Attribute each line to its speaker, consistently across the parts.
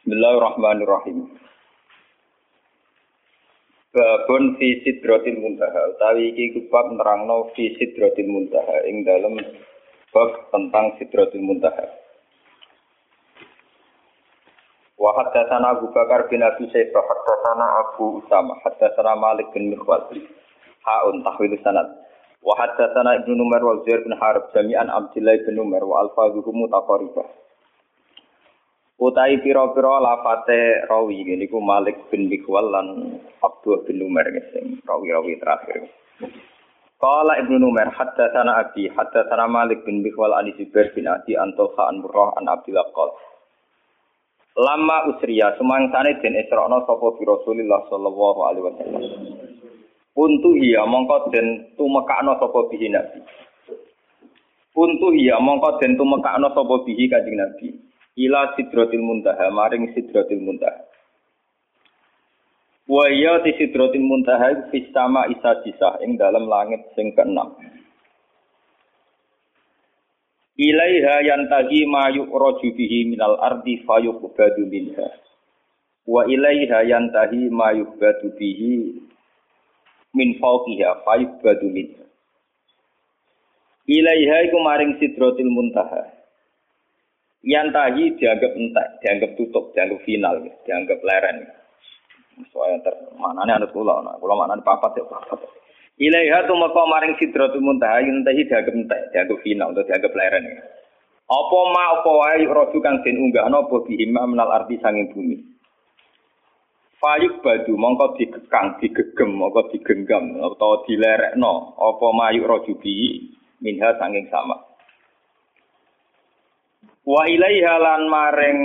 Speaker 1: Bismillahirrahmanirrahim. Babun fi sidratil muntaha. Utawi iki kubab nerangno fi sidratil muntaha ing dalam bab tentang sidratil muntaha. Wa haddatsana Abu Bakar bin Abi Syaibah haddatsana Abu Usama haddatsana Malik bin Mirwal. Haun tahwil sanad. Wa haddatsana Ibnu Numar wa Zair bin Harb jami'an Abdullah bin Numar wa alfazuhum mutaqarribah. Utai pira-pira lafate rawi niku Malik bin Bikwal lan Abdul bin Umar sing rawi-rawi terakhir. Qala Ibnu Umar haddatsana Abi haddatsana Malik bin Bikwal an Zubair bin Adi an Talha an Murrah an Abdullah qol. Lama usriya sumangsane den Isra'na sapa bi Rasulillah sallallahu alaihi wasallam. Untu iya mongko den tumekakno sapa bihi Nabi. Untu iya mongko den tumekakno sapa bihi Kanjeng Nabi ila sidratil muntaha maring sidratil muntaha. Wa ya ti sidratil muntaha fis sama isa disah ing dalam langit sing keenam. Ilaiha yantahi ma yu'raju bihi minal ardi fayuqbadu minha. Wa ilaiha yantahi ma yuqbadu bihi min fawqiha fayuqbadu minha. Ilaiha iku maring sidratil muntaha Yantahi dianggap entek, dianggap tutup, dianggap final, dianggap leren. Soalnya ter mana nih anut kula, nah, kula mana papat ya papat. Ilaiha tu maka maring sidratul muntaha yantahi dianggap entek, dianggap final, atau dianggap leren. Apa ma apa wae roju kang den unggahno bihima menal arti sanging bumi. Fayuk badu mongko digekang, digegem, mongko digenggam atau dilerekno apa mayuk roju bihi minha sanging sama. Wa ilaiha lan maring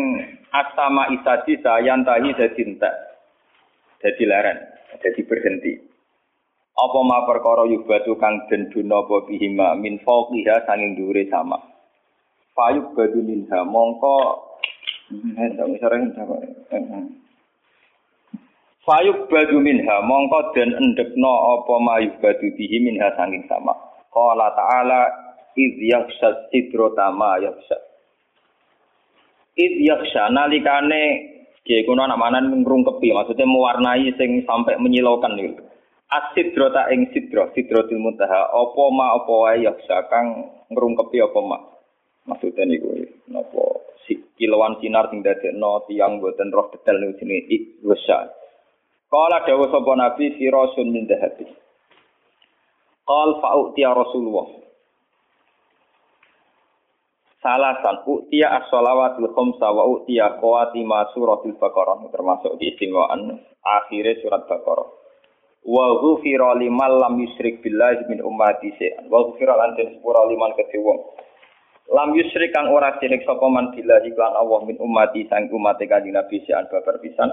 Speaker 1: asama isadisa yantahi dadi entek. Dadi leren, dadi berhenti. Apa ma perkara yubatu kang den duna apa bihima min fawqiha sanging dhuwure sama. Fayuk badu minha mongko Fayuk badu minha mongko den endekno apa ma yubatu bihi minha sanging sama. Qala ta'ala idh yakhsha sidrata ma yakhsha. Id yaksha nalikane Kiai kuno anak mana ngrungkepi maksudnya mewarnai sing sampai menyilaukan nih. Asidro ta ing sidro, sidrotil muntaha. Apa ma apa wae yaksha kang ngrungkepi apa ma. Maksudnya niku napa si kilauan sinar sing dadekno tiyang boten roh detail niku jenenge ikwasa. Kala dawuh sapa Nabi sirasun min dhahabi. Qal fa'uti Rasulullah salasan utia as-shalawatul khamsa wa utia qawatima suratul baqarah. Termasuk di istimewaan akhirnya surat baqarah. Wa ghufira liman lam yusyrik billahi min ummati sa'an wa ghufira lan den sepura liman kedhe wong. Lam yusyrik kang ora syirik sapa man billahi lan Allah min ummati sang umat kanjeng Nabi sa'an babar pisan.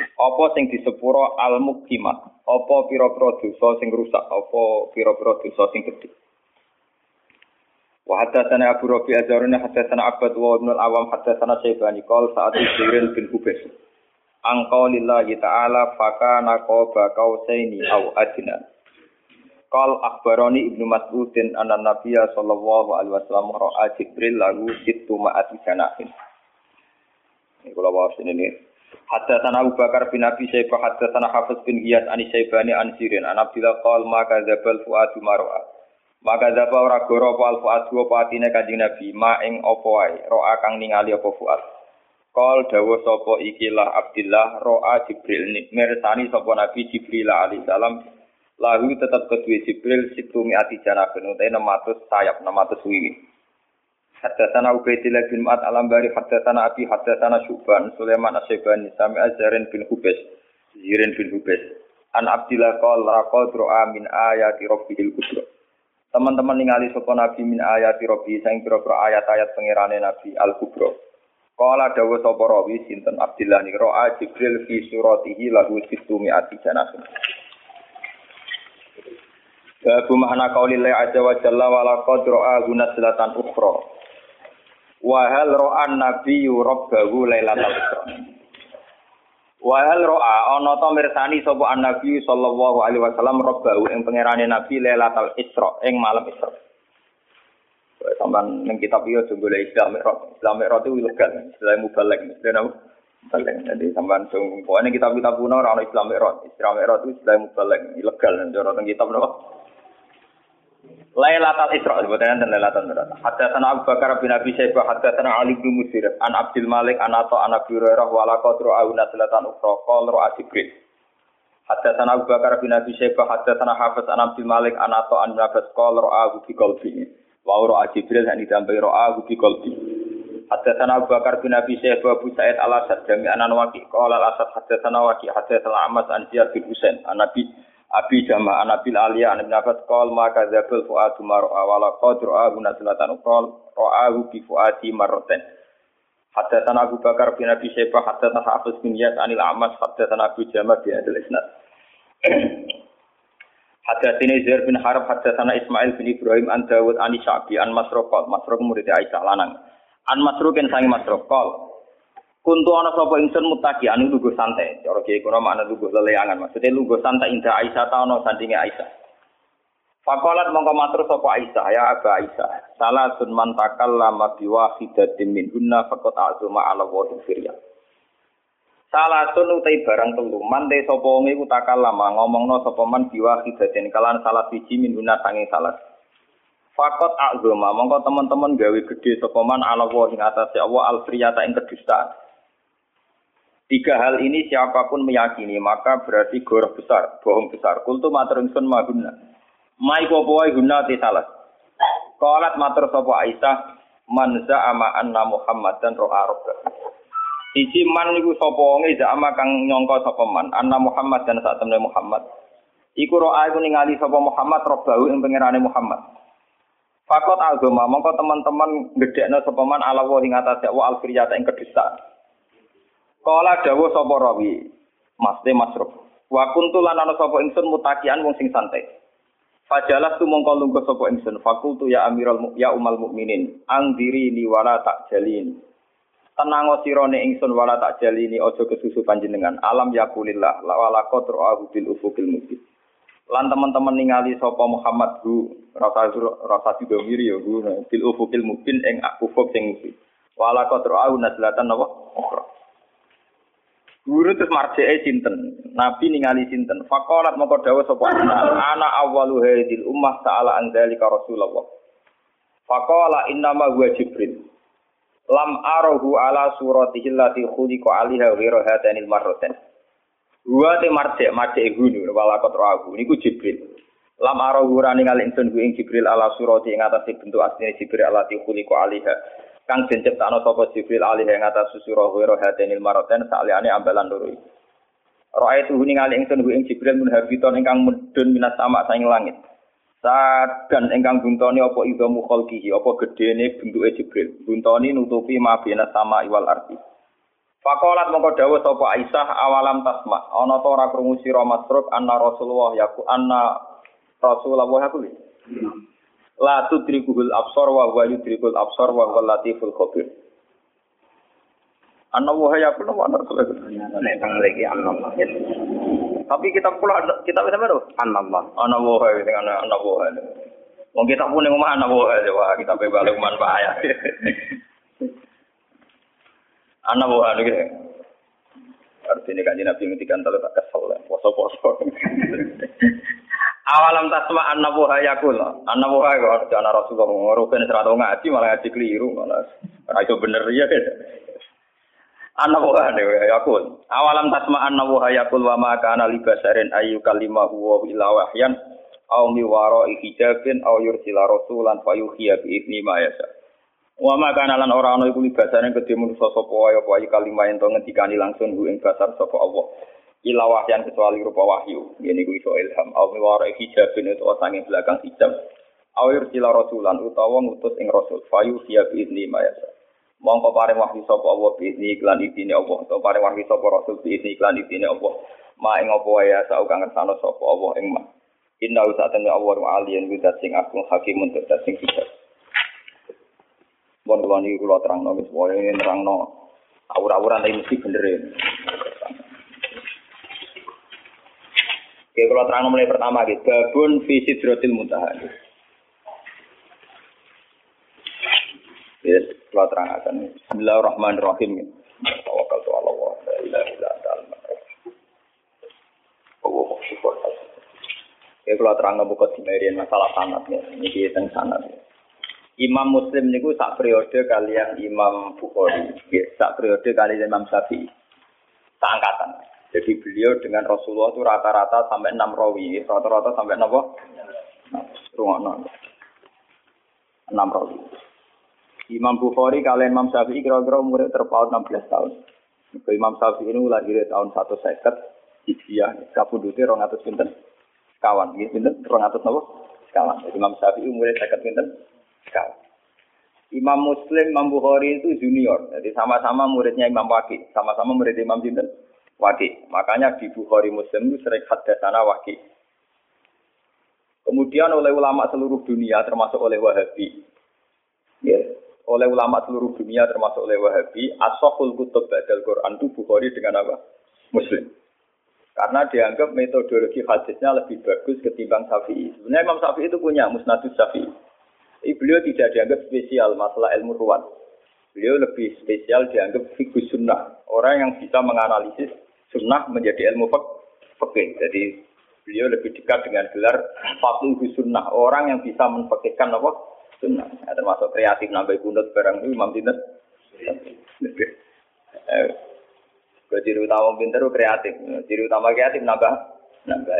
Speaker 1: Apa sing disepuro al mukimat apa pira-pira dosa sing rusak? Apa pira-pira dosa sing gedhe Wa hadatsana Abu Rabi Azharuna hadatsana Abbad wa Ibnu al-Awam hadatsana Syaibani qol saat Jibril bin Hubes. Angkau lillahi ta'ala fakana qaba kausaini au adna. Qal akhbarani Ibnu Mas'udin anna Nabiyya sallallahu alaihi wasallam ra'a Jibril lahu sittu ma'ati janahin. Ini kula wawas ini Hadatsana Abu Bakar bin Abi Syaibah hadatsana Hafiz bin Iyas an Syaibani an Sirin an Abdullah qal maka dzabal fuadu mar'a. Maka dapa ora goro apa al fuad patine kanjeng Nabi. Ma ing apa roa kang ningali apa fuad. Kol dawuh sapa ikilah Abdillah roa Jibril. Mirsani sapa Nabi Jibril alaihi salam. Lahu tetap kedua Jibril situ miati janabin utai 600 sayap 600 wiwi. Haddatsana Ubaidillah bin Ma'ad al-Ambari haddatsana Abi haddatsana Syuban Sulaiman Asyibani sami Azharin bin Hubes Zirin bin Hubes. An Abdillah qol raqad ro'a min ayati rabbihil kubra Teman-teman ningali sapa Nabi min ayat Rabbi sing pira-pira ayat-ayat pangerane Nabi Al-Kubra. Kala dawuh sapa rawi sinten Abdillah ni ro'a Jibril fi suratihi lahu sittu mi'ati janah. Babu makna qaulillahi azza wa jalla wa laqad ra'a gunaslatan ukhra. Wa hal ra'a nabiyyu rabbahu lailatal isra. Wahal ro'a ana ta mirsani sapa Nabi sallallahu alaihi wasallam robbahu ing pangerane Nabi Lailatul Isra ing malam Isra. Sampeyan ning kitab iki aja golek Islam Mi'raj. Islam Mi'raj itu ilegal, istilah mubalek. Dan Mubalek. Jadi sampean sing pokoknya kitab-kitab kuno ora ono Islam Mi'raj. Islam Mi'raj itu istilah mubalek, ilegal cara teng kitab napa? Lailatul Isra sebutan dan Lailatul Mi'raj. Hadatsana Abu Bakar bin Abi Syaibah hadatsana Ali bin Musir an Abdul Malik an Atha an Abi Hurairah wa la qadru au naslatan ukhra qala ra Jibril. Hadatsana Abu Bakar bin Abi Syaibah hadatsana Hafiz an Abdul Malik an Atha an Nabas qala ra Abu bi qalbi. Wa ra Jibril han ditambahi ra Abu bi qalbi. Hadatsana Abu Bakar bin Abi Syaibah Abu Sa'id Al-Asad jami'an an Waqi qala Al-Asad hadatsana Waqi hadatsana Amas an Ziyad bin Husain an Nabi Abi Jama an Nabil Aliyah an Ibn Abbas qala maka dzabul fuadu mar'a wala qadru abu naslatan qala ra'ahu bi fuadi marratan Hadatsana Abu Bakar bin Abi Syaibah hadatsana Hafiz bin Yas anil Amas hadatsana Abu Jama bi hadal isnad. Hadatsini Zair bin Harb hadatsana Ismail bin Ibrahim an Dawud an Syabi an Masruq Masruq murid Aisyah lanang. An masrukin sangi masruk kol. Kuntu ana sapa ingsun mutaki anu lugu santai. Cara kiye kuna makna lugu leleangan. Maksudnya lugu santai indah Aisyah ta ana sandinge Aisyah. Fakolat mongko matur sapa Aisyah ya Aba Aisyah. Salah sun man takallama bi wahidatin min hunna faqat azuma ala wa firya. Salah sun utai barang telu man te sapa wong iku takallama ngomongno sapa man bi wahidatin kalan salah siji min hunna sange salah. Fakot agama, mongko teman-teman gawe gede sokoman ala wa ing atas Allah alfriyata ing kedustaan. Tiga hal ini siapa pun meyakini maka berarti goroh besar, bohong besar. Kultu matur ingsun maguna. Mai popo wae guna ti salah. Qalat matur sapa Aisyah man za'ama anna Muhammad dan ro'a rabba. Siji man niku sapa wonge za'ama kang nyangka sapa man anna Muhammad dan sak temne Muhammad. Iku ro'a iku ningali sapa Muhammad robbahu ing pangerane Muhammad. Fakot agama, mongko teman-teman gedekno sapa man ala wa ing wa alfriyata ing kedustaan. Kala dawuh sapa rawi, Mas Masruf. Wa kuntu lan ana sapa ingsun mutakian wong sing santai. Fajalas tu mongko lungguh sapa ingsun. Fakultu ya Amirul Mu ya Umal Mukminin, ang diri ni wala tak jalin. Tenang sirone ingsun wala tak jalini aja kesusu panjenengan. Alam yakulillah la wala qadru bil ufukil mubin. Lan teman-teman ningali sapa Muhammad hu rasa rasa didomiri ya hu bil ufukil mubin ing ufuk sing. Wala qadru ahu naslatan apa? Ukhra. Guru terus marjee sinten? Nabi ningali sinten? Faqalat moko dawuh sapa ana awwalu hadil ummah ta'ala an dzalika Rasulullah. Faqala innama huwa Jibril. Lam arahu ala suratihi allati khuliqa 'alaiha ghairu hadanil marratain. Huwa te marjek marjek gunu wala qatrahu niku Jibril. Lam arahu rani ngali ingsun ku ing Jibril ala surati ing atas bentuk asline Jibril allati khuliqa 'alaiha. Kang den ciptakno sapa Jibril alih ing atas susura wira hadanil maraten saliyane ambalan loro iki. Roa itu ningali ingsun ing Jibril mun habiton ingkang mudhun minas sama saing langit. Sadan ingkang buntoni apa idhamu khalqihi apa gedene bentuke Jibril. Buntoni nutupi mabena sama iwal arti. Fakolat mongko dawuh sapa Aisyah awalam tasma ana ta ora krungu sira masruk anna Rasulullah yaku anna Rasulullah yaku La tudrikuhul absor wa huwa yudrikul absor wa huwa latiful khabir. Anna wa ya kulo wa bang lagi anna Tapi kita pula kita bisa baru anna Allah. Anna wa ya dengan anna wa. Wong kita pun ning omah anna wa wah kita pe balik man bahaya. Anna wa gitu. Artinya kan Nabi ngendikan kalau tak kesel, poso-poso. Awalam tasma annabu hayakul. Annabu hayakul. Jangan Rasulullah ngurukin serata ngaji malah ngaji keliru. Malah itu bener ya kan. Annabu hayakul. Awalam tasma annabu hayakul wa ma kana li basarin ayu kalimahu wa ila wahyan aw mi waro hijabin aw yursila rasulan fayuhiya bi idni ma yasa. Wa ma kana lan ora ana iku li basarin kedhe manusa sapa wae apa kalimah ento ngendikani langsung ku ing basar sapa Allah ila wahyan kecuali rupa wahyu. Ini ku iso ilham. Au miwara hijabin itu sanging belakang hijab. Au yursila rasulan utawa ngutus ing rasul. Fayu siya biizni mayasa. Mongko paring wahyu sapa Allah biizni iklan idine Allah. Utawa paring wahyu sapa rasul biizni iklan idine Allah. Ma ing apa wae asa kang ngersano sapa Allah ing ma. Inna usatane Allah wa aliyan widat sing agung hakimun tedat sing hijab. Bon kula niki kula terangno wis wae nerangno awur-awuran tapi mesti bener Oke, kalau terang mulai pertama gitu, babun visi drotil muntah. Ya, kalau terang akan. Bismillahirrahmanirrahim. Tawakal tu Allah Oke, ya, kalau terang buka dimerian masalah sanad ya. Ini dia yang sanad. Ya. Imam Muslim niku sak periode kalian Imam Bukhari, ya, sak periode kalian Imam Syafi'i. Tak angkatan. Jadi beliau dengan Rasulullah itu rata-rata sampai enam rawi, rata-rata sampai enam Rungono. Enam rawi. Imam Bukhari kalian Imam Syafi'i kira-kira umurnya terpaut 16 tahun. Imam Syafi'i ini lahir tahun satu seket, Hijriah, kabudutnya rong atus pinten. Kawan, gitu pinten, rong atus nopo. Kawan. Imam Syafi'i umurnya seket pinten. Kawan. Imam Muslim, Imam Bukhari itu junior. Jadi sama-sama muridnya Imam Waki. Sama-sama murid Imam Jinten. Waki. Makanya di Bukhari Muslim itu sering hadasana Waki. Kemudian oleh ulama seluruh dunia termasuk oleh Wahabi. Ya, oleh ulama seluruh dunia termasuk oleh Wahabi, asokul kutub badal Quran itu Bukhari dengan apa? Muslim. Karena dianggap metodologi hadisnya lebih bagus ketimbang Syafi'i. Sebenarnya Imam Syafi'i itu punya musnadus Syafi'i. Beliau tidak dianggap spesial masalah ilmu ruwan. Beliau lebih spesial dianggap fikih sunnah. Orang yang bisa menganalisis sunnah menjadi ilmu fikih. Jadi beliau lebih dekat dengan gelar fakih sunnah. Orang yang bisa menfakihkan apa? Sunnah. Ya, termasuk kreatif nambah kunut barang itu Imam Tindas. Eh, ciri utama pinter kreatif. Ciri utama kreatif nambah nambah.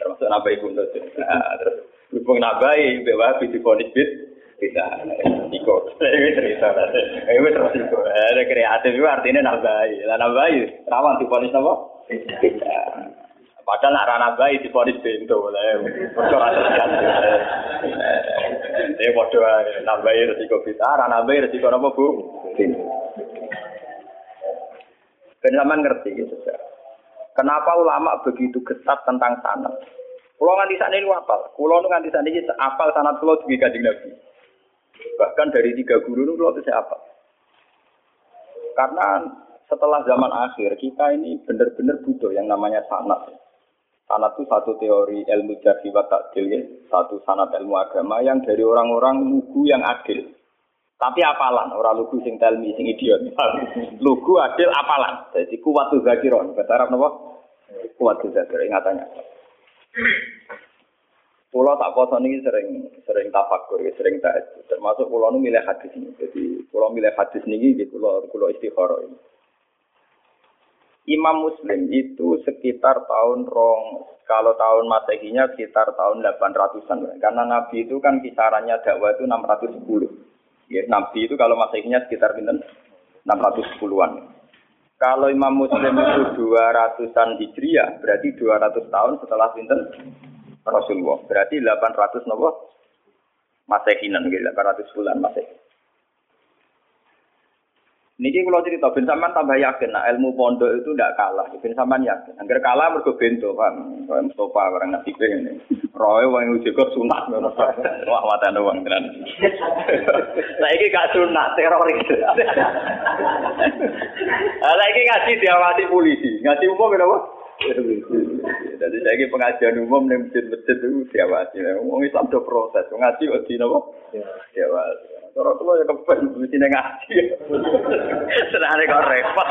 Speaker 1: Termasuk nambah kunut. Nah, terus hubung nambah, bawa di bit bisa iko. Ini cerita ini terus iko. Ada kreatif itu artinya nabai lah nabai rawan di polis apa padahal nak rana bayi di polis bento. Lah aja eh bodoh nabai resiko bisa rana bayi resiko apa bu? Penjaman ngerti gitu Kenapa ulama begitu ketat tentang sanat? Kulo nganti sana ini apal. Kulo nganti sana ini apal sanat kulo juga kanjeng Nabi. Bahkan dari tiga guru itu kalau apa? Karena setelah zaman akhir kita ini benar-benar butuh yang namanya sanat. Sanat itu satu teori ilmu jarhi wa takdil ya. Satu sanat ilmu agama yang dari orang-orang lugu yang adil. Tapi apalan, orang lugu sing telmi, sing idiot. lugu adil apalan. Jadi kuat tuh zakiron. Bahasa Arab? Kuat tuh zakiron, ingatannya. Pulau tak poso ini sering sering tafakur, sering tak termasuk pulau ini milih hadis ini. Jadi pulau milih hadis ini di pulau pulau istikharah ini. Imam Muslim itu sekitar tahun rong, kalau tahun masehinya sekitar tahun 800-an. Karena Nabi itu kan kisarannya dakwah itu 610. Ya, Nabi itu kalau masehinya sekitar 610-an. Kalau Imam Muslim itu 200-an Hijriah, berarti 200 tahun setelah pinten Rasulullah. Berarti 800 nopo Masehinan gitu, 800 bulan Masehi. Niki kalau cerita, bin Saman tambah yakin, nah ilmu pondok itu tidak kalah. Bin Saman yakin, agar kalah mergo bento, kan? Kayak Mustafa, orang nasi ini. Roy, wong itu juga sunat, wah mata doang kan. Nah ini gak sunat, teroris. Nah ini ngaji diawasi polisi, ngaji umum kenapa? Jadi saya ini pengajian umum nih masjid-masjid itu diawasi. Wong Islam do proses, ngaji kok di nopo? Diawasi. Cara kula ya kepen mesti ngaji. Senane kok repot.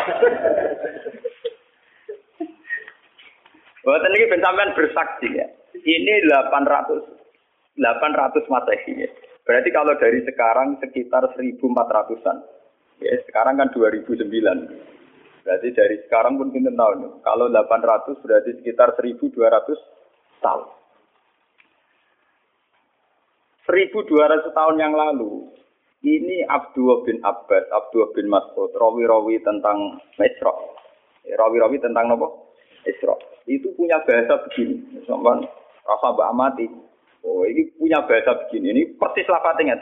Speaker 1: Buat ini sampean bersaksi ya. Ini 800 800 Masehi ya. Berarti kalau dari sekarang sekitar 1400-an. Ya, sekarang kan 2009. Berarti dari sekarang pun kita tahun. Kalau 800 berarti sekitar 1200 tahun. 1200 tahun yang lalu, ini Abdullah bin Abbas, Abdullah bin Mas'ud, rawi-rawi tentang Isra. Rawi-rawi tentang apa? Isra. Itu punya bahasa begini. Sampai rasa mbak amati. Oh, ini punya bahasa begini. Ini persis lapatnya.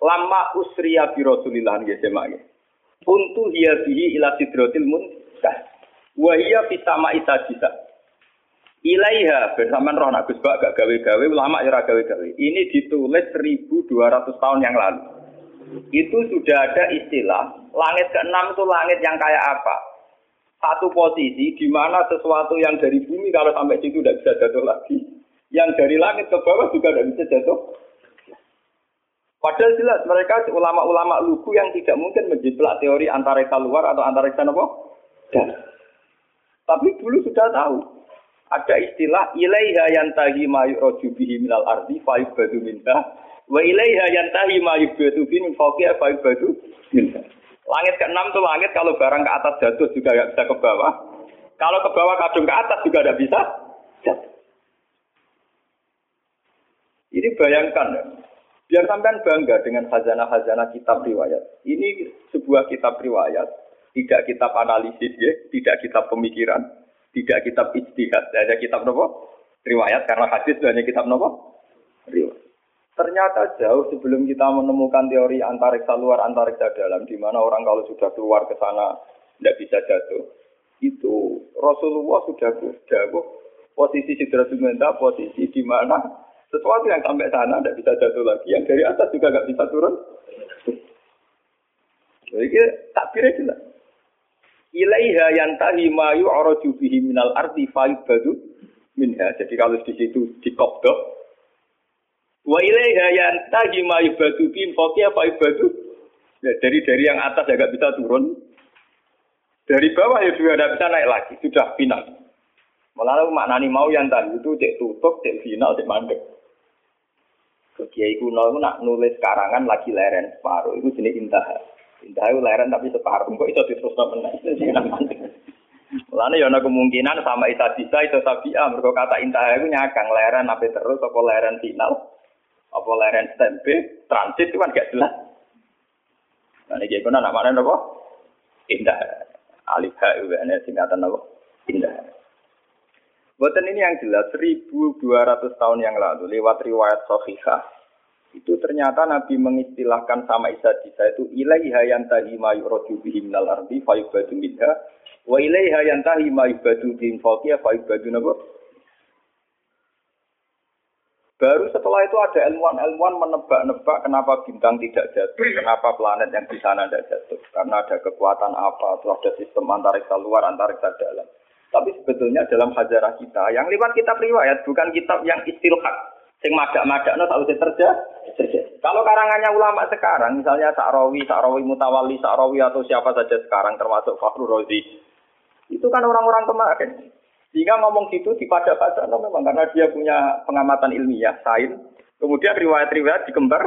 Speaker 1: Lama usriya bi Rasulillah nggih semak Untu hiya bihi ila sidratil muntah. Wa hiya fi sama'i sajisa. Ilaiha bersamaan roh Gus Bak gak gawe-gawe ulama ya gawe-gawe. Ini ditulis 1200 tahun yang lalu. Itu sudah ada istilah langit keenam itu langit yang kayak apa? Satu posisi di mana sesuatu yang dari bumi kalau sampai situ tidak bisa jatuh lagi. Yang dari langit ke bawah juga tidak bisa jatuh Padahal jelas mereka ulama-ulama lugu yang tidak mungkin menjiplak teori antariksa luar atau antariksa apa? Dan. Tapi dulu sudah tahu. Ada istilah ilaiha yantahi ma yu'raju minal ardi fa yubadu minha wa ilaiha yantahi ma yubadu bihi min fawqiha fa minha. Langit keenam tuh langit kalau barang ke atas jatuh juga nggak bisa ke bawah. Kalau ke bawah kadung ke atas juga tidak bisa jatuh. Ini bayangkan ya. Biar sampean bangga dengan khazanah-khazanah kitab riwayat. Ini sebuah kitab riwayat, tidak kitab analisis ya, tidak kitab pemikiran, tidak kitab ijtihad, hanya kitab nopo? Riwayat karena hadis hanya kitab nopo? Riwayat. Ternyata jauh sebelum kita menemukan teori antariksa luar antariksa dalam, di mana orang kalau sudah keluar ke sana tidak bisa jatuh, itu Rasulullah sudah jauh posisi sidratul muntaha posisi di mana sesuatu yang sampai sana tidak bisa jatuh lagi, yang dari atas juga nggak bisa turun. Jadi takbirnya jelas. Ilaiha yantahi ma yu'raju bihi minal ardi badu minha. Jadi kalau di situ dikopdok. Wa ilaiha yantahi ma yubadu bihim fawqiya badu. Ya, dari dari yang atas agak bisa turun. Dari bawah ya juga tidak bisa naik lagi. Sudah final. Malah maknani mau yang tadi itu cek tutup, cek final, cek mandek. Kiai kuno itu nak nulis karangan lagi leren separuh itu jenis intah. Indah itu leren tapi separuh kok itu terus menang. Mulane ya kemungkinan sama Isa bisa itu sabia mergo kata intah itu nyakang leren apa terus apa leren final apa leren stempe transit itu kan gak jelas. Nah ini kono nak mana apa? Indah. Alif ha itu ana singkatan apa? Indah. Buatan ini yang jelas 1200 tahun yang lalu lewat riwayat Sahihah itu ternyata Nabi mengistilahkan sama Isa Isa itu ilaiha yantahi ma yuradu bihi ardi fa yubadu minha wa ilaiha yantahi ma yubadu bihi fawqiya fa yubadu nabo Baru setelah itu ada ilmuwan-ilmuwan menebak-nebak kenapa bintang tidak jatuh, kenapa planet yang di sana tidak jatuh. Karena ada kekuatan apa, atau ada sistem antariksa luar, antariksa dalam. Tapi sebetulnya dalam hajarah kita, yang lewat kitab riwayat, bukan kitab yang istilhat. Sing madak-madak no tahu terjadi. Kalau karangannya ulama sekarang, misalnya Sa'rawi, Sa'rawi Mutawali, Sa'rawi atau siapa saja sekarang termasuk Fakhrul Razi, itu kan orang-orang kemarin. Sehingga ngomong gitu di pada no, memang karena dia punya pengamatan ilmiah, sains. Kemudian riwayat-riwayat dikembar,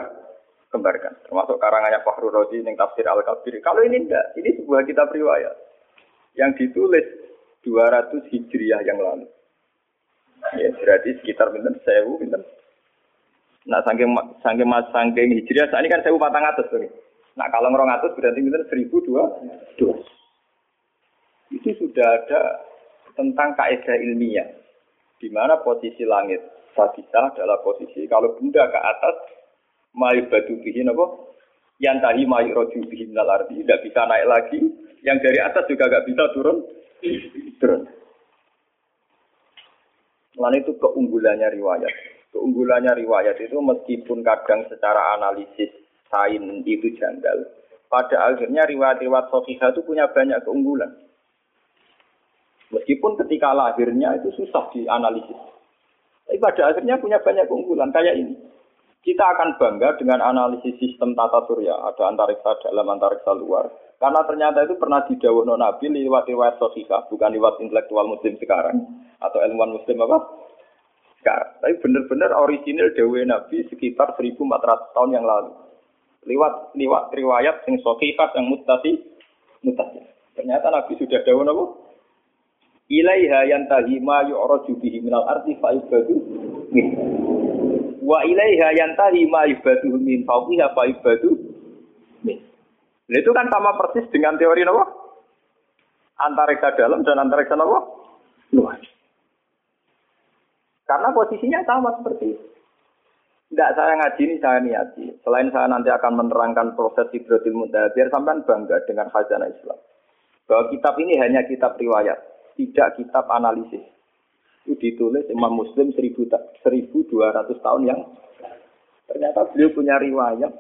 Speaker 1: kembarkan. Termasuk karangannya Fakhrul Razi yang tafsir Al-Kabir. Kalau ini enggak, ini sebuah kitab riwayat yang ditulis 200 Hijriah yang lalu. Ya, berarti sekitar pinten sewu pinten Nah, saking saking mas saking hijriah saat ini kan saya patang atas tuh. Nah, kalau ngerong atas berarti kita seribu dua. Itu sudah ada tentang kaidah ilmiah, di mana posisi langit sabita adalah posisi kalau benda ke atas mayu batu bihin apa yang tadi mayu roju bihin tidak bisa naik lagi yang dari atas juga gak bisa turun turun Lalu itu keunggulannya riwayat keunggulannya riwayat itu meskipun kadang secara analisis sain itu janggal, pada akhirnya riwayat-riwayat sahihah itu punya banyak keunggulan. Meskipun ketika lahirnya itu susah dianalisis. Tapi pada akhirnya punya banyak keunggulan kayak ini. Kita akan bangga dengan analisis sistem tata surya, ada antariksa dalam, antariksa luar. Karena ternyata itu pernah didawuh Nabi lewat riwayat sahihah, bukan lewat intelektual muslim sekarang atau ilmuwan muslim apa? sekarang. Tapi benar-benar original Dewi Nabi sekitar 1400 tahun yang lalu. Lewat lewat riwayat yang sokifat yang mutasi mutasi. Ternyata Nabi sudah Dewi Nabi. Ilaiha yantahi ma yu'raju bihi minal arti min. Wa ilaiha yantahi ma yubadu min fawqiha fa'ibadu min. Itu kan sama persis dengan teori Nabi. Antariksa dalam dan antariksa Nabi luar. Karena posisinya sama seperti itu. Tidak saya ngaji ini saya niati. Selain saya nanti akan menerangkan proses hidrotil mudah, biar sampai bangga dengan khazanah Islam. Bahwa kitab ini hanya kitab riwayat, tidak kitab analisis. Itu ditulis Imam Muslim 1200 tahun yang ternyata beliau punya riwayat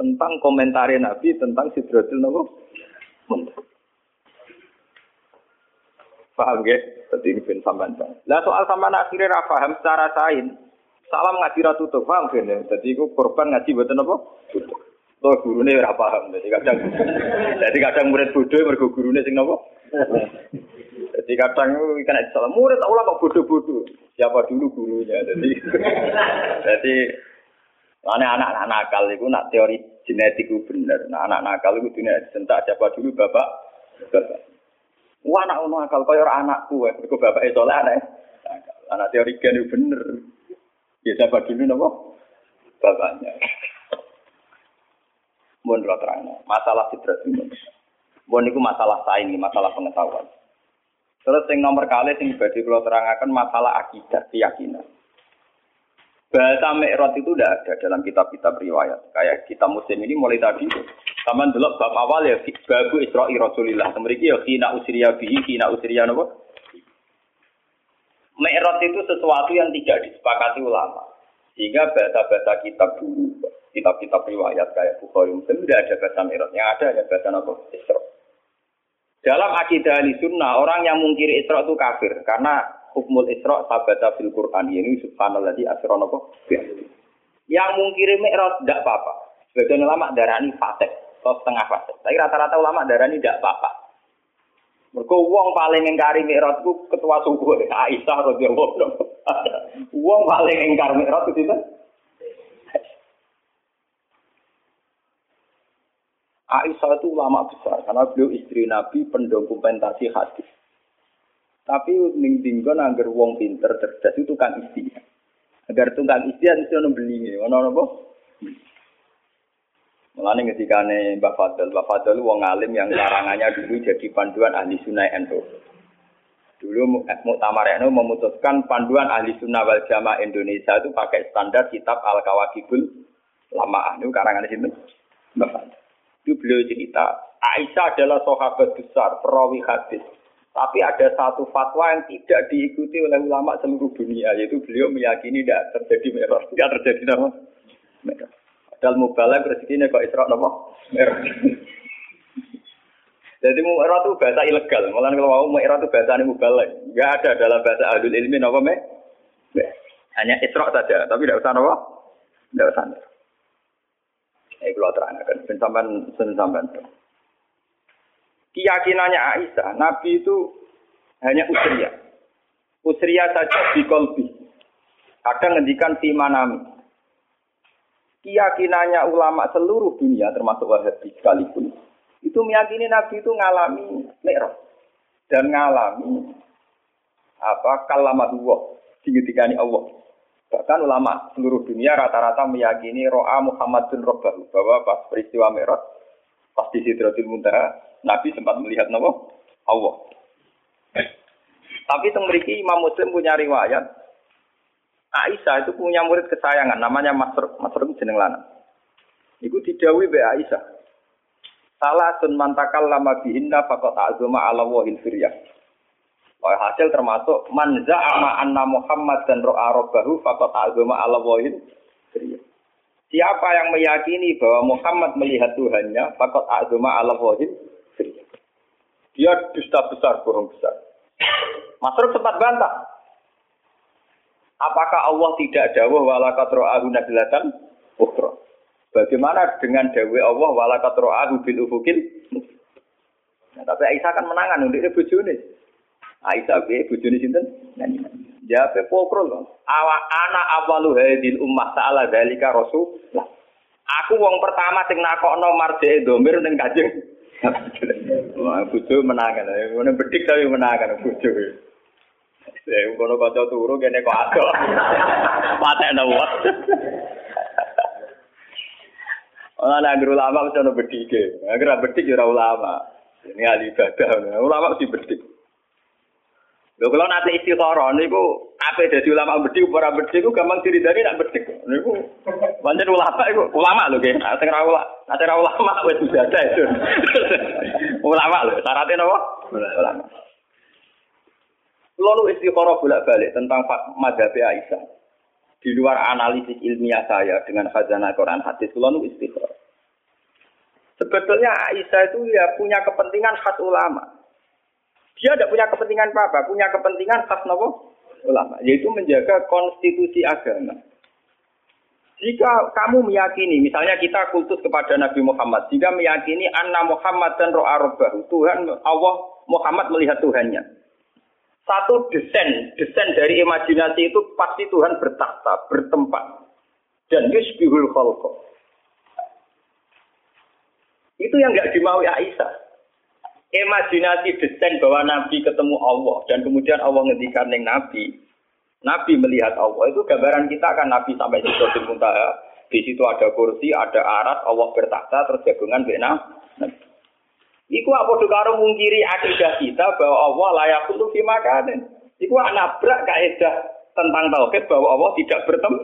Speaker 1: tentang komentar Nabi tentang Sidratul Muntaha. Paham ya? Jadi ini bin sampean. Lah soal sampean akhirnya ra paham secara sain. Salam ngaji ra tutup, paham kan? Jadi iku korban ngaji mboten apa? Tutup. Tuh gurune ora paham. Jadi kadang jadi kadang murid bodoh mergo gurune sing napa? Jadi kadang kena salah murid ulama bodoh-bodoh. Siapa dulu gurunya? Jadi, jadi anak-anak nakal itu nak teori genetik itu bener. Nah, anak nakal itu dunia sentak siapa dulu bapak. Wah, anak nakal kau orang anakku, eh. Kau bapak itu lah anak. Anak teori gen itu bener. Ya siapa dulu nopo? Bapaknya. Mohon terang. Masalah fitrah itu. Mohon itu masalah saya ini, masalah pengetahuan. Terus yang nomor kali yang badhe kula terangaken masalah akidah, keyakinan. Bahasa Mi'raj itu tidak ada dalam kitab-kitab riwayat. Kayak kita muslim ini mulai tadi. Sama dulu bab awal ya, babu Isra'i Rasulillah. Kemudian ya, kina usriya bihi, kina usriya apa? Mi'raj itu sesuatu yang tidak disepakati ulama. Sehingga bahasa-bahasa kitab dulu, kitab-kitab riwayat kayak Bukhari Muslim tidak ada bahasa Mi'raj. Yang ada ya bahasa apa? Isra. Dalam akidah ahli sunnah, orang yang mungkiri Isra itu kafir. Karena hukmul Isra sabata fil Quran. Ini subhanallah di asron apa? Yang mungkiri Mi'raj tidak apa-apa. Sebagian ulama darah ini fasik. Atau setengah fasik. Tapi rata-rata ulama darah ini tidak apa-apa. Mereka uang paling ingkari Mi'raj itu ketua suku. Aisyah radhiyallahu anha. Uang paling ingkar Mi'raj itu Aisyah itu ulama besar karena beliau istri Nabi pendokumentasi hadis. Tapi ning dinggon anggar wong pinter cerdas itu kan istri. Agar tukang istri harus ono beli ono apa? Mulane ketika Mbak Fadl, Mbak Fadl wong alim yang larangannya dulu jadi panduan ahli sunnah NU. Dulu Muktamar NU memutuskan panduan ahli sunnah wal jamaah Indonesia itu pakai standar kitab Al Kawakibul Lama Itu karangan sini. Mbak Fadl. Itu beliau cerita, Aisyah adalah sahabat besar, perawi hadis. Tapi ada satu fatwa yang tidak diikuti oleh ulama seluruh dunia, yaitu beliau meyakini tidak terjadi merah, tidak terjadi nama merah. Padahal mubalak rezekinya kok isra nama merah. Jadi merah itu bahasa ilegal. Malah kalau mau merah itu bahasa ini mubalak. Tidak ada dalam bahasa adul ilmi nama me. Hanya isra saja, tapi tidak usah nama. Tidak usah. Ini kalau terangkan, sen sampean. Keyakinannya Aisyah, Nabi itu hanya usria. Usria saja di kolbi. Kadang ngendikan di manami. Keyakinannya ulama seluruh dunia, termasuk Wahabi sekalipun, itu meyakini Nabi itu ngalami mi'raj dan ngalami apa kalamat Allah, digetikani Allah. Bahkan ulama seluruh dunia rata-rata meyakini ro'a Muhammad bin Robbahu bahwa pas peristiwa Mi'raj, pas di Sidratul Muntaha, Nabi sempat melihat nama Allah. Tapi memiliki Imam Muslim punya riwayat, Aisyah itu punya murid kesayangan, namanya Masruk. Masruk jeneng lanang. Itu didawi be Aisyah. Salah sun mantakal lama bihinna fakot azuma ala wahil firyah. Oh, hasil termasuk man za'ama anna Muhammad dan ro'a rabbahu faqad azama ala wahin. Siapa yang meyakini bahwa Muhammad melihat Tuhannya, faqad azama ala wahin. Dia dusta besar, bohong besar. Masruk sempat bantah. Apakah Allah tidak dawuh walakat ro'ahu nabilatan ukra? Bagaimana dengan dawuh Allah walakat ro'ahu bil ufukil? Nah, tapi Aisyah kan menangan untuk ini bojone. Aisyah be bojone sinten? Jawabe pokro lho. Awa ana awalu hadil ummah ta'ala dalika rasul. Lah, aku wong pertama sing nakokno marjeke domir ning Kanjeng. Wah, bojo menangan. Ngono bedik tapi menangan bojo. Ya, kono kaca turu kene kok ado. Patekno wae. Ora ana guru ulama wis ono bedike. Agar bedik ya ora ulama. Ini ahli ibadah. Ulama mesti bedik. Lho kalau nanti istikharah niku apa dadi ulama bedik ora bedik ku gampang diridani nak bedik. Niku pancen ulama iku ulama lho nggih. Nek ora ulama, nek ora ulama wis ibadah itu. ulama lho, syaratnya napa? Ulama. Lalu istikharah bolak-balik tentang madhab Aisyah. Di luar analisis ilmiah saya dengan khazanah Quran hadis, lalu istikharah. Sebetulnya Aisyah itu ya punya kepentingan khas ulama. Dia tidak punya kepentingan apa-apa, punya kepentingan khas nopo ulama, yaitu menjaga konstitusi agama. Jika kamu meyakini, misalnya kita kultus kepada Nabi Muhammad, jika meyakini anna Muhammad dan ro'a Tuhan Allah Muhammad melihat Tuhannya. Satu desain, desain dari imajinasi itu pasti Tuhan bertakhta, bertempat. Dan yusbihul khalqa. Itu yang nggak dimaui Aisyah. Imajinasi desain bahwa Nabi ketemu Allah dan kemudian Allah ngendikan yang Nabi. Nabi melihat Allah itu gambaran kita kan Nabi sampai di Sidratul Muntaha. Di situ ada kursi, ada arat, Allah bertakhta terus jagungan benar. Iku apa karo mungkiri akidah kita bahwa Allah layak untuk fi makanin. Iku nabrak kaidah tentang tauhid bahwa Allah tidak bertemu.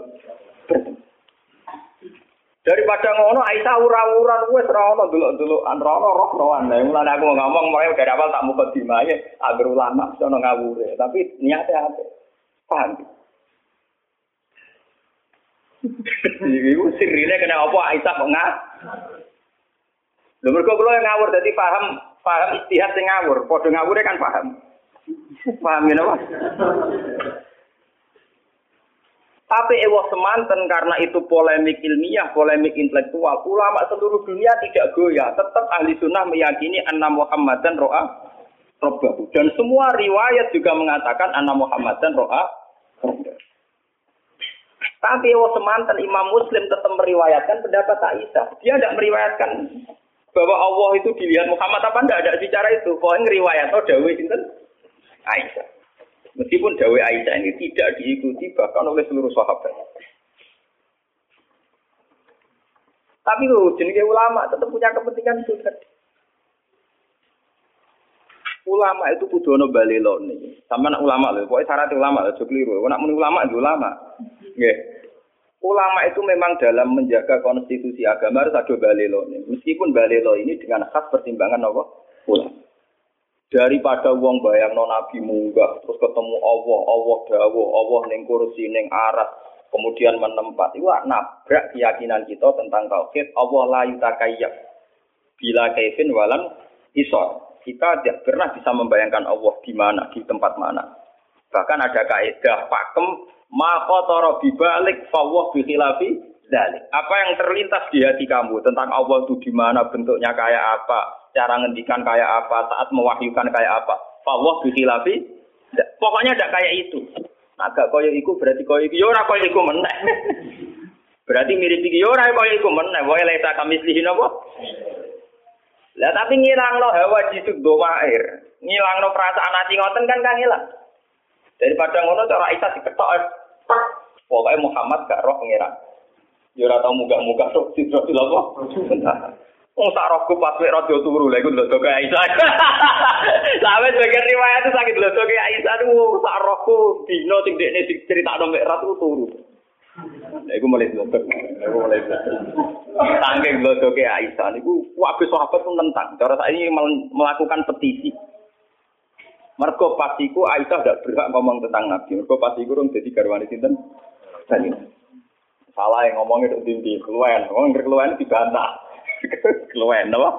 Speaker 1: Daripada ngono Aisyah ura-uran wis ora ono delok-delokan ora ono roh-rohan. Lah mulane aku ngomong mulai dari awal tak muka dimae agar ulama sono ngawure, tapi niatnya apa? Paham? Iku sirine kena apa Aisyah kok ngah? Lho mergo yang ngawur dadi paham paham istihad sing ngawur, padha ngawure kan paham. Paham ya, Mas? Tapi ewa semanten karena itu polemik ilmiah, polemik intelektual. Ulama seluruh dunia tidak goyah. Tetap ahli sunnah meyakini anna Muhammadan ro'a robbahu. Dan semua riwayat juga mengatakan anna Muhammadan ro'a Tapi ewa semanten Imam Muslim tetap meriwayatkan pendapat Aisyah. Dia tidak meriwayatkan bahwa Allah itu dilihat Muhammad apa tidak ada bicara itu. Pokoknya riwayat oh Dawi Sinten Aisyah. Meskipun Dawe Aisyah ini tidak diikuti bahkan oleh seluruh sahabat. Tapi loh, jenis ulama tetap punya kepentingan itu tadi. Ulama itu kudu ono balelo nih. Sama nak ulama loh, pokoknya syarat ulama loh, keliru. Nak muni ulama itu ulama. Nggih. Ulama itu memang dalam menjaga konstitusi agama harus ada balelo nih. Meskipun balelo ini dengan khas pertimbangan apa? Ulama daripada wong bayang non nabi munggah terus ketemu Allah Allah dawo Allah neng kursi neng aras kemudian menempat itu nabrak keyakinan kita tentang tauhid Allah la yutakayyab bila kaifin walam isor kita tidak pernah bisa membayangkan Allah di mana di tempat mana bahkan ada kaidah pakem maka toro bibalik fawwah bikhilafi dalik apa yang terlintas di hati kamu tentang Allah itu di mana bentuknya kayak apa cara ngendikan kayak apa, saat mewahyukan kayak apa. Allah bikhilafi, pokoknya tidak kayak itu. Agak koyo iku berarti koyo iku, ya koyo iku meneh. berarti mirip iki ya koyo iku meneh. Wae leta kami lihin apa? Lah tapi ngilang lo hawa jisuk do air. Ngilang lo perasaan hati ngoten kan kan hilang. Daripada ngono cara Isa diketok. Pokoknya Muhammad gak roh pengiran. Yora tau muga-muga roh sidro apa? Wong sak rohku pas wek radio turu iku lho kaya Aisyah. Sampe sebagian riwayat itu sakit lho kaya Aisyah niku sak rohku dino sing dekne diceritakno mek ratu turu. Lha iku mulai lho. Iku mulai. Lho kaya Aisyah niku wae sahabat pun nentang. Cara ini melakukan petisi. Mergo pasiku Aisyah tidak berhak ngomong tentang Nabi. Mergo pasiku rung dadi garwane sinten? Tadi. Salah yang ngomongnya itu tinggi, keluar, ngomong keluar dibantah. Keluwen apa?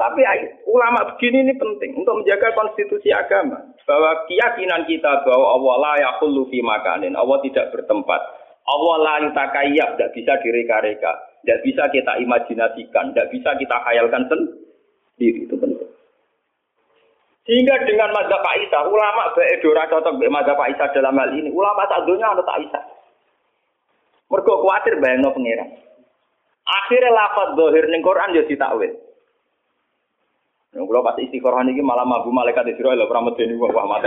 Speaker 1: Tapi ulama begini ini penting untuk menjaga konstitusi agama. Bahwa keyakinan kita bahwa Allah la yakhullu fi makanin. Allah tidak bertempat. Allah la yutakayyab. Tidak bisa direka-reka. Tidak bisa kita imajinasikan. Tidak bisa kita khayalkan sendiri. Itu penting. Sehingga dengan mazhab Isa, ulama beedora cocok dengan mazhab Isa dalam hal ini. Ulama tak dunia ada Pak Isa. Mereka khawatir bayangno pengiran. Akhirnya lafaz dohir ning Quran ya ditakwil. Yang kalau pas istiqoroh ini malah mabu malaikat Israel lah pernah medeni wah mati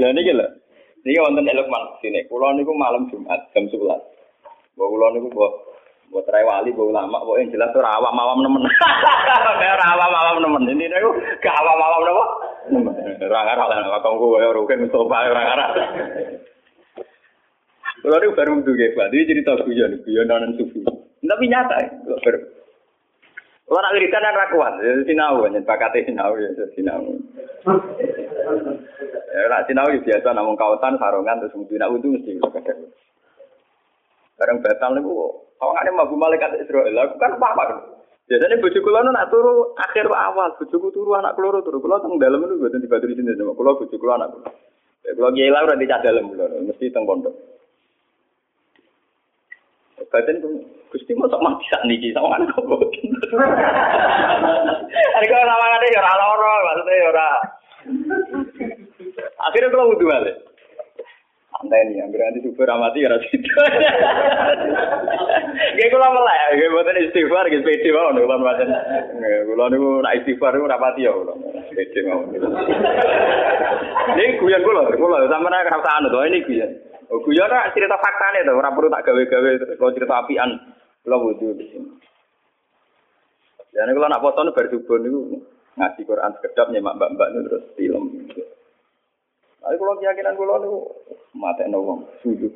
Speaker 1: Ya ini gila. Ini wonten elokman sini. Kulo niku malam Jumat jam sebelas. Bawa kulo niku bawa buat rai wali bawa lama bawa yang jelas tuh rawa mawam nemen. rawa mawam nemen. Ini niku gak awam mawam nemen. Orang arah lah, kamu gue rugen Mustafa orang arah. Kalau itu baru untuk ya, Dia cerita guyon, guyon non sufi. Tapi nyata, ya, baru. Kalau nak wiridan kan rakuan, ya sinau, ya bakatnya sinau ya sinau. Ya nak sinau ya biasa namun kawasan sarungan terus mungkin nak itu mesti Bareng batal niku kawangannya mabu malaikat Israel. Aku kan apa Biasanya bojo kula nak turu akhir awal, bojoku turu anak keluar turu. Kula teng dalem niku boten dibatu di sini sama kula bojo kula anak kula. Kula kiai lah ora dicak dalem kula, mesti teng pondok. Badan Gusti mau mati saat niki sama anak kok. Ada kalau nama ada ya orang loro, maksudnya ya ora. Akhirnya kalau wudhu balik. Santai nih, yang nanti super amati ya situ. Gak kula melek, gak buatan istighfar, gak pede mau nih kalau buatan. Kula nih nak istighfar itu rapati ya kula. Pede mau. Ini guyon kula, kula sama nak rasa anu tuh ini guyon. Oh, guyon nak cerita fakta nih tuh, perlu tak gawe-gawe kalau cerita apian. Kula wudhu di sini. Jadi kalau nak foto nih bersubuh nih ngaji Quran sekedap nyemak mbak-mbak nih terus film. Tapi kalau keyakinan kalau nih mati nawang sujud.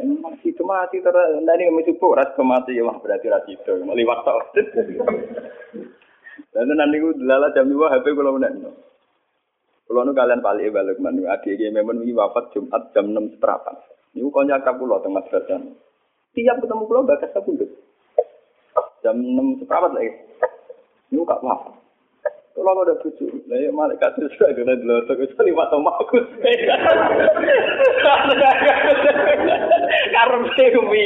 Speaker 1: Masih itu mati terus nanti kami cukup ras kemati ya berarti ras itu meliwat tau. Dan nanti gue lala jam dua HP kalau menang. Kalau nu kalian balik balik manu adik memang ini wafat Jumat jam enam seperempat. Ini kau nyakap pulau tengah selatan. Tiap ketemu pulau bakas aku Jam enam seperempat lagi. Ini kak wafat. Kalau ada cucu, nah ya malaikat itu sudah kena dulu, tapi itu lima tahun aku. Karena sewi.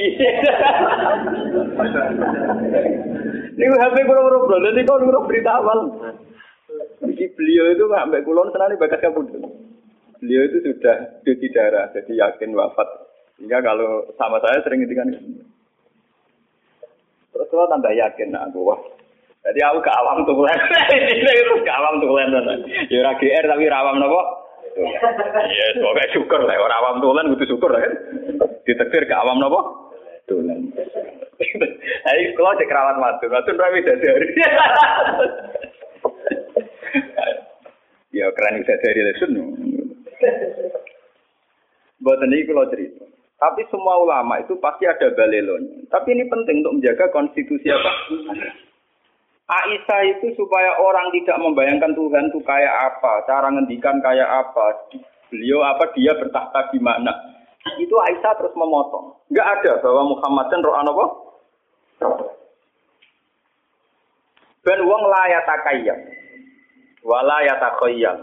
Speaker 1: Ini HP kurang kurang bro, jadi kau kurang berita awal. Jadi beliau itu sampai kulon senang bakat kabut. Beliau itu sudah cuci darah, jadi yakin wafat. Sehingga kalau sama saya sering ngintikan Terus kalau tambah yakin, nah aku wah jadi aku ke awam tulen. Ini itu ke awam tulen. Ya ora GR tapi rawam nopo? Iya, semoga syukur lah. Orang awam tulen butuh syukur kan. Ditektir ke awam nopo? Tulen. Ayo kalau cek rawat matu, matu rawi dari. Ya keren bisa dari lesun. Buat ini kalau cerita. Tapi semua ulama itu pasti ada balelonya. Tapi ini penting untuk menjaga konstitusi apa? Aisyah itu supaya orang tidak membayangkan Tuhan itu kayak apa, cara ngendikan kayak apa, beliau apa dia bertahta di mana. Itu Aisyah terus memotong. Enggak ada bahwa Muhammad dan roh apa? Ben wong layak takayam. Wala yatakhayyal.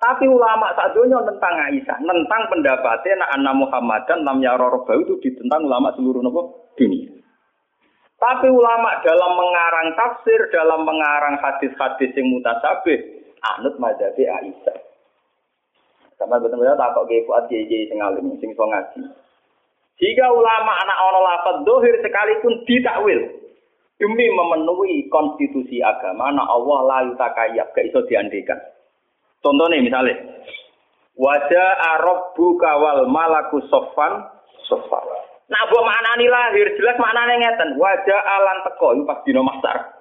Speaker 1: Tapi ulama saat dunia tentang Aisyah, tentang pendapatnya nak anak Muhammad dan lam yarorobahu itu ditentang ulama seluruh nopo dunia. Tapi ulama dalam mengarang tafsir, dalam mengarang hadis-hadis yang mutasabih, anut mazhabi Aisyah. Sama betul-betul tak kok gaya kuat JJ sing alim, sing so ngaji. Jika ulama anak ono lafad dohir sekalipun ditakwil demi memenuhi konstitusi agama, anak Allah layu takayab, gak iso diandikan. Contohnya misalnya, wajah Arab buka wal malaku sofan sofan. Nah, buat maknani lahir jelas maknane ngeten. Wajah alan teko itu pas dino masar.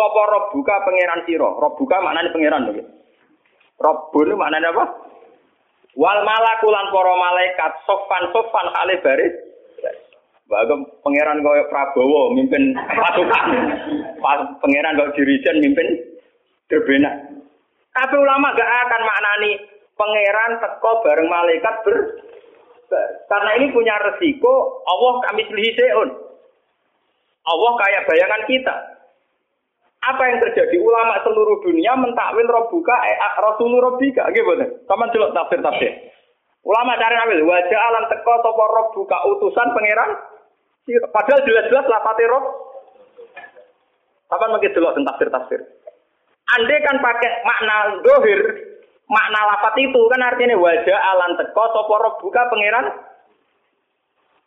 Speaker 1: Rob buka pangeran siro. Rob buka maknane pangeran lho. Rob bunu maknane apa? Wal malakulan para malaikat sofan sofan kali baris. Bagem pangeran kaya Prabowo mimpin pasukan. pangeran kaya dirijen mimpin Drbena. Tapi ulama gak akan maknani pangeran teko bareng malaikat ber karena ini punya resiko Allah kami seun. Allah kayak bayangan kita. Apa yang terjadi? Ulama seluruh dunia mentakwil robuka, eh, rasulul robika. Gimana? Taman celok tafsir tafsir. Ulama cari ambil wajah alam teko sopo robuka utusan pangeran. Padahal jelas-jelas lapate rob. Kapan makin celok tentang tafsir tafsir. Andai kan pakai makna dohir, makna lafat itu kan artinya wajah alan teko sopo buka pangeran?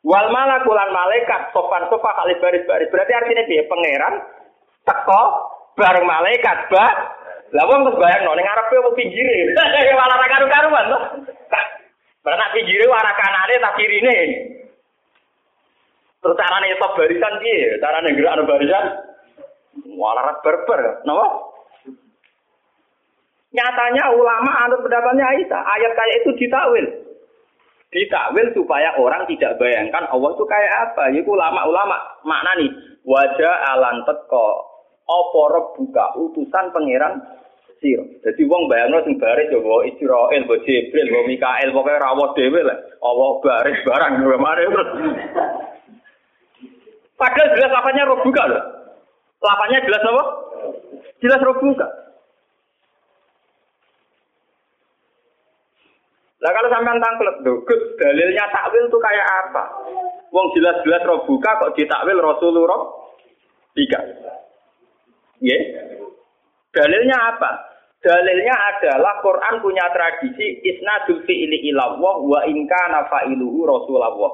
Speaker 1: Wal malakulan malaikat sopan sofa kali baris baris berarti artinya dia pangeran teko bareng malaikat ba. Lah wong terus bayang ning ngarepe wong pinggire. Malah ra karu-karuan to Berarti pinggire arah kanane tak kirine. Terus carane top barisan piye? Carane gerak barisan. Malah berber napa Nyatanya ulama anut pendapatnya Aisyah. Ayat kayak itu ditakwil. Ditakwil supaya orang tidak bayangkan Allah itu kayak apa. Itu ulama-ulama makna nih. Wajah alan teko. Opo buka utusan pangeran siro. Jadi wong bayangno sing baris ya bawa Israel, bawa Jibril, bawa Mikael, pokoknya rawat dewe lah. Allah baris barang gimana terus. Padahal jelas lapanya roh buka loh. Lapanya jelas apa? Jelas roh Lah kalau sampean tangklet, Gus, dalilnya takwil itu kayak apa? Wong jelas-jelas roh buka kok ditakwil Rasulullah tiga. Nggih. Dalilnya apa? Dalilnya adalah Quran punya tradisi isnadul fi'li ilallah wa inka nafa'iluhu rasulullah.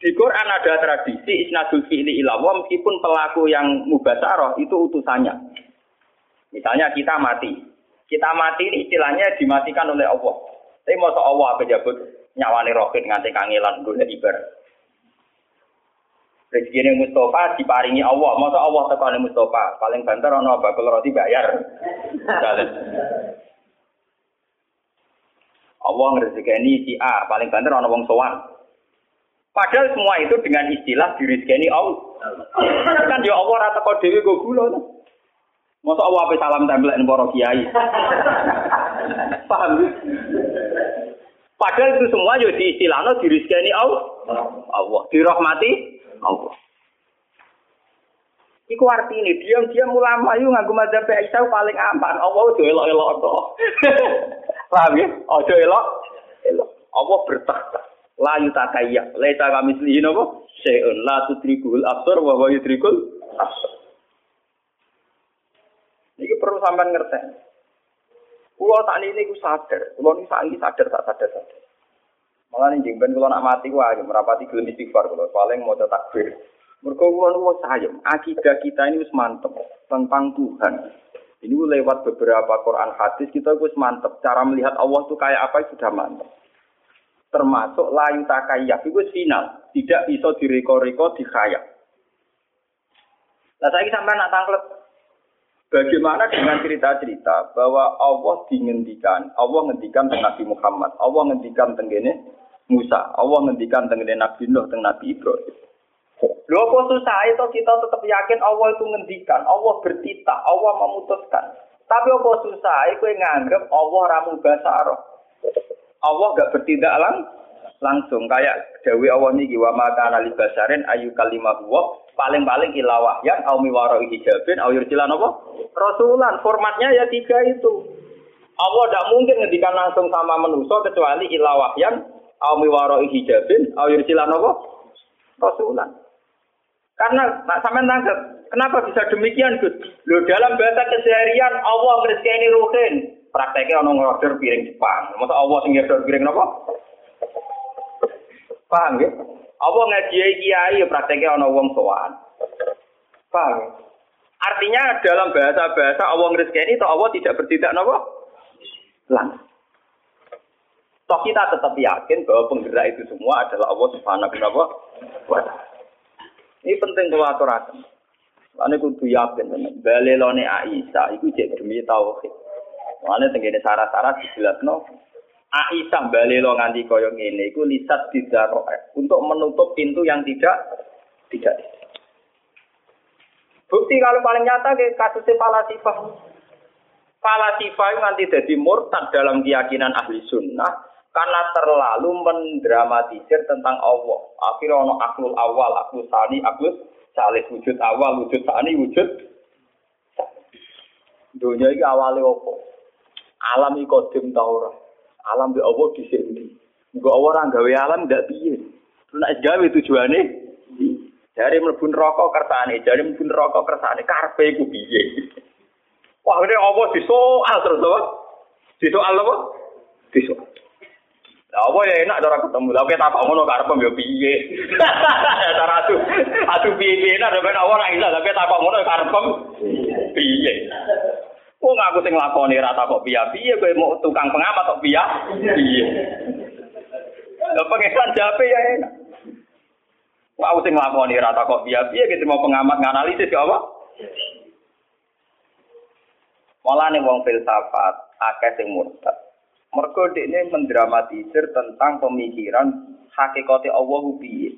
Speaker 1: Di Quran ada tradisi isnadul fi'li ilallah meskipun pelaku yang mubasaroh itu utusannya. Misalnya kita mati. Kita mati ini istilahnya dimatikan oleh Allah. Tapi mau Allah apa jabut nyawani roket nganti kangelan gue. Rezeki ini Mustafa diparingi Allah. Masa Allah tekani Mustafa. Paling banter ono bakul roti bayar. Allah ngerezekeni si A. Paling banter ono wong sowan. Padahal semua itu dengan istilah dirizkeni Allah. kan ya Allah rata kau dewi gue gula. Masa Allah apa salam tempel para kiai. Paham? Padahal itu semua yo ya diistilahno dirizkeni Allah. Allah dirahmati Allah. Iku artinya diam-diam ulama yuk nganggo madzhab Aisyah paling aman. Allah itu elok-elok. Paham ya? Ojo elok. Elok. Allah bertakhta. La yutakayya. Laisa kami selihin apa? Syai'un la tudrikul absar wa huwa yudrikul absar. Ini perlu sampean ngerti. Kulo tak ini ku sadar, kulo ini sangi sadar tak sadar sadar. Malah nih jengben kalau nak mati wah merapati gelem istighfar kalau paling mau takbir. Mereka kulo niku sayang, akidah kita ini wis mantep tentang Tuhan. Ini lewat beberapa Quran hadis kita wis mantep. Cara melihat Allah itu kayak apa sudah mantep. Termasuk layu takayyak itu final, tidak bisa direko-reko dikhayak. Nah saya sampai nak tangklet Bagaimana dengan cerita-cerita bahwa Allah dingendikan, Allah ngendikan tentang Nabi Muhammad, Allah ngendikan tenggene Musa, Allah ngendikan tenggene Nabi Nuh, tentang Nabi Ibrahim. Lho apa susah itu kita tetap yakin Allah itu ngendikan, Allah bertita, Allah memutuskan. Tapi apa susah itu nganggep Allah ramu basaro. Allah gak bertindak lang langsung kayak Dewi Allah niki wa anali basarin ayu kalimah paling-paling ilawah yang au miwaro hijabin au yursilan apa? Rasulan. Formatnya ya tiga itu. Allah tidak mungkin ngedikan langsung sama manusia kecuali ilawah yang au miwaro hijabin au yursilan apa? Rasulan. Karena nak sampean tangkap, kenapa bisa demikian, Gus? Lo dalam bahasa keseharian Allah ini ruhin. Prakteknya ono ngorder piring Jepang. Masa Allah sing piring apa? Paham ya? Allah ngaji kiai ya prakteknya ana wong sowan. Paham? Ya? Artinya dalam bahasa-bahasa Allah ngrizkeni itu Allah tidak bertindak napa? Lang. Toh kita tetap yakin bahwa penggerak itu semua adalah Allah Subhanahu wa taala. Ini penting kalau aturaken. Ane kudu yakin tenan. Balelone Aisyah iku cek demi tauhid. Ane tenggene syarat-syarat dijelasno Aisyah balelo nganti koyo ngene iku lisat didaroe untuk menutup pintu yang tidak tidak. Bukti kalau paling nyata ke kasusnya Falasifah. Falasifah itu nanti jadi murtad dalam keyakinan ahli sunnah karena terlalu mendramatisir tentang Allah. Akhirnya ono aklul awal, aklul sani, aklul salih wujud awal, wujud sani, wujud Dunia ini awalnya apa? Alam ikodim taurat. Alam di Allah di sini. Enggak orang gawe alam ndak piye. Nek gawe tujuane dari mlebu rokok kersane, dari mlebu rokok kersane karepe iku piye. Wah, ini apa disoal terus apa? Disoal apa? Disoal. Lah apa ya enak cara ketemu. Lah kita apa ngono karep yo piye. Cara atu atu piye-piye enak ben ora iso tapi tak ngono karep piye. Wong aku sing lakoni rata kok piye-piye kowe mau tukang pengamat kok piye? Piye. Lah pengesan jape ya enak. Wong aku sing lakoni rata kok piye-piye gitu mau pengamat nganalisis ya apa? Malah nih wong filsafat akeh sing murtad. Mergo ini mendramatisir tentang pemikiran hakikate Allah piye.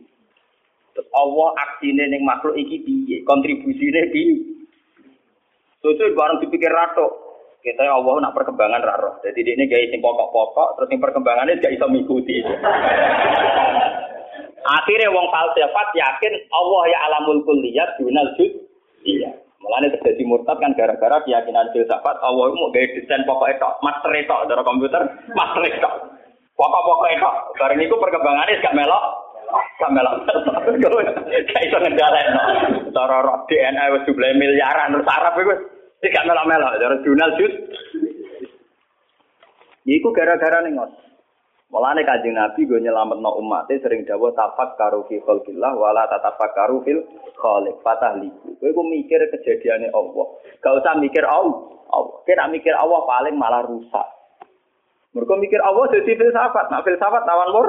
Speaker 1: Terus Allah aksine ning makhluk iki piye? Kontribusine piye? Susu barang dipikir rato. Kita ya Allah nak perkembangan raro. Jadi ini gaya sing pokok-pokok, terus yang perkembangannya gak bisa mengikuti. Akhirnya wong falsafat yakin Allah ya alamul kulliyat dunal jud. Iya. Mulane terjadi murtad kan gara-gara keyakinan filsafat Allah mau gaya desain pokok itu, master itu, dari komputer, master itu. Pokok-pokok itu. Bareng itu perkembangannya gak melok. Gak melok. Gak bisa ngejalan. Cara roh DNA wis jumlah miliaran terus Arab itu Tidak melok-melok, cara jurnal jus. Iku gara-gara nih ngos. Mulane kanjeng Nabi gue nyelamet no umatnya sering dawa tafak karu fi khalqillah wala tatafak karu fil khaliq patah liku. Gue mikir kejadiannya Allah. Gak usah mikir Allah. Allah. Kita mikir Allah paling malah rusak. Mereka mikir Allah jadi filsafat. Nah filsafat lawan mur.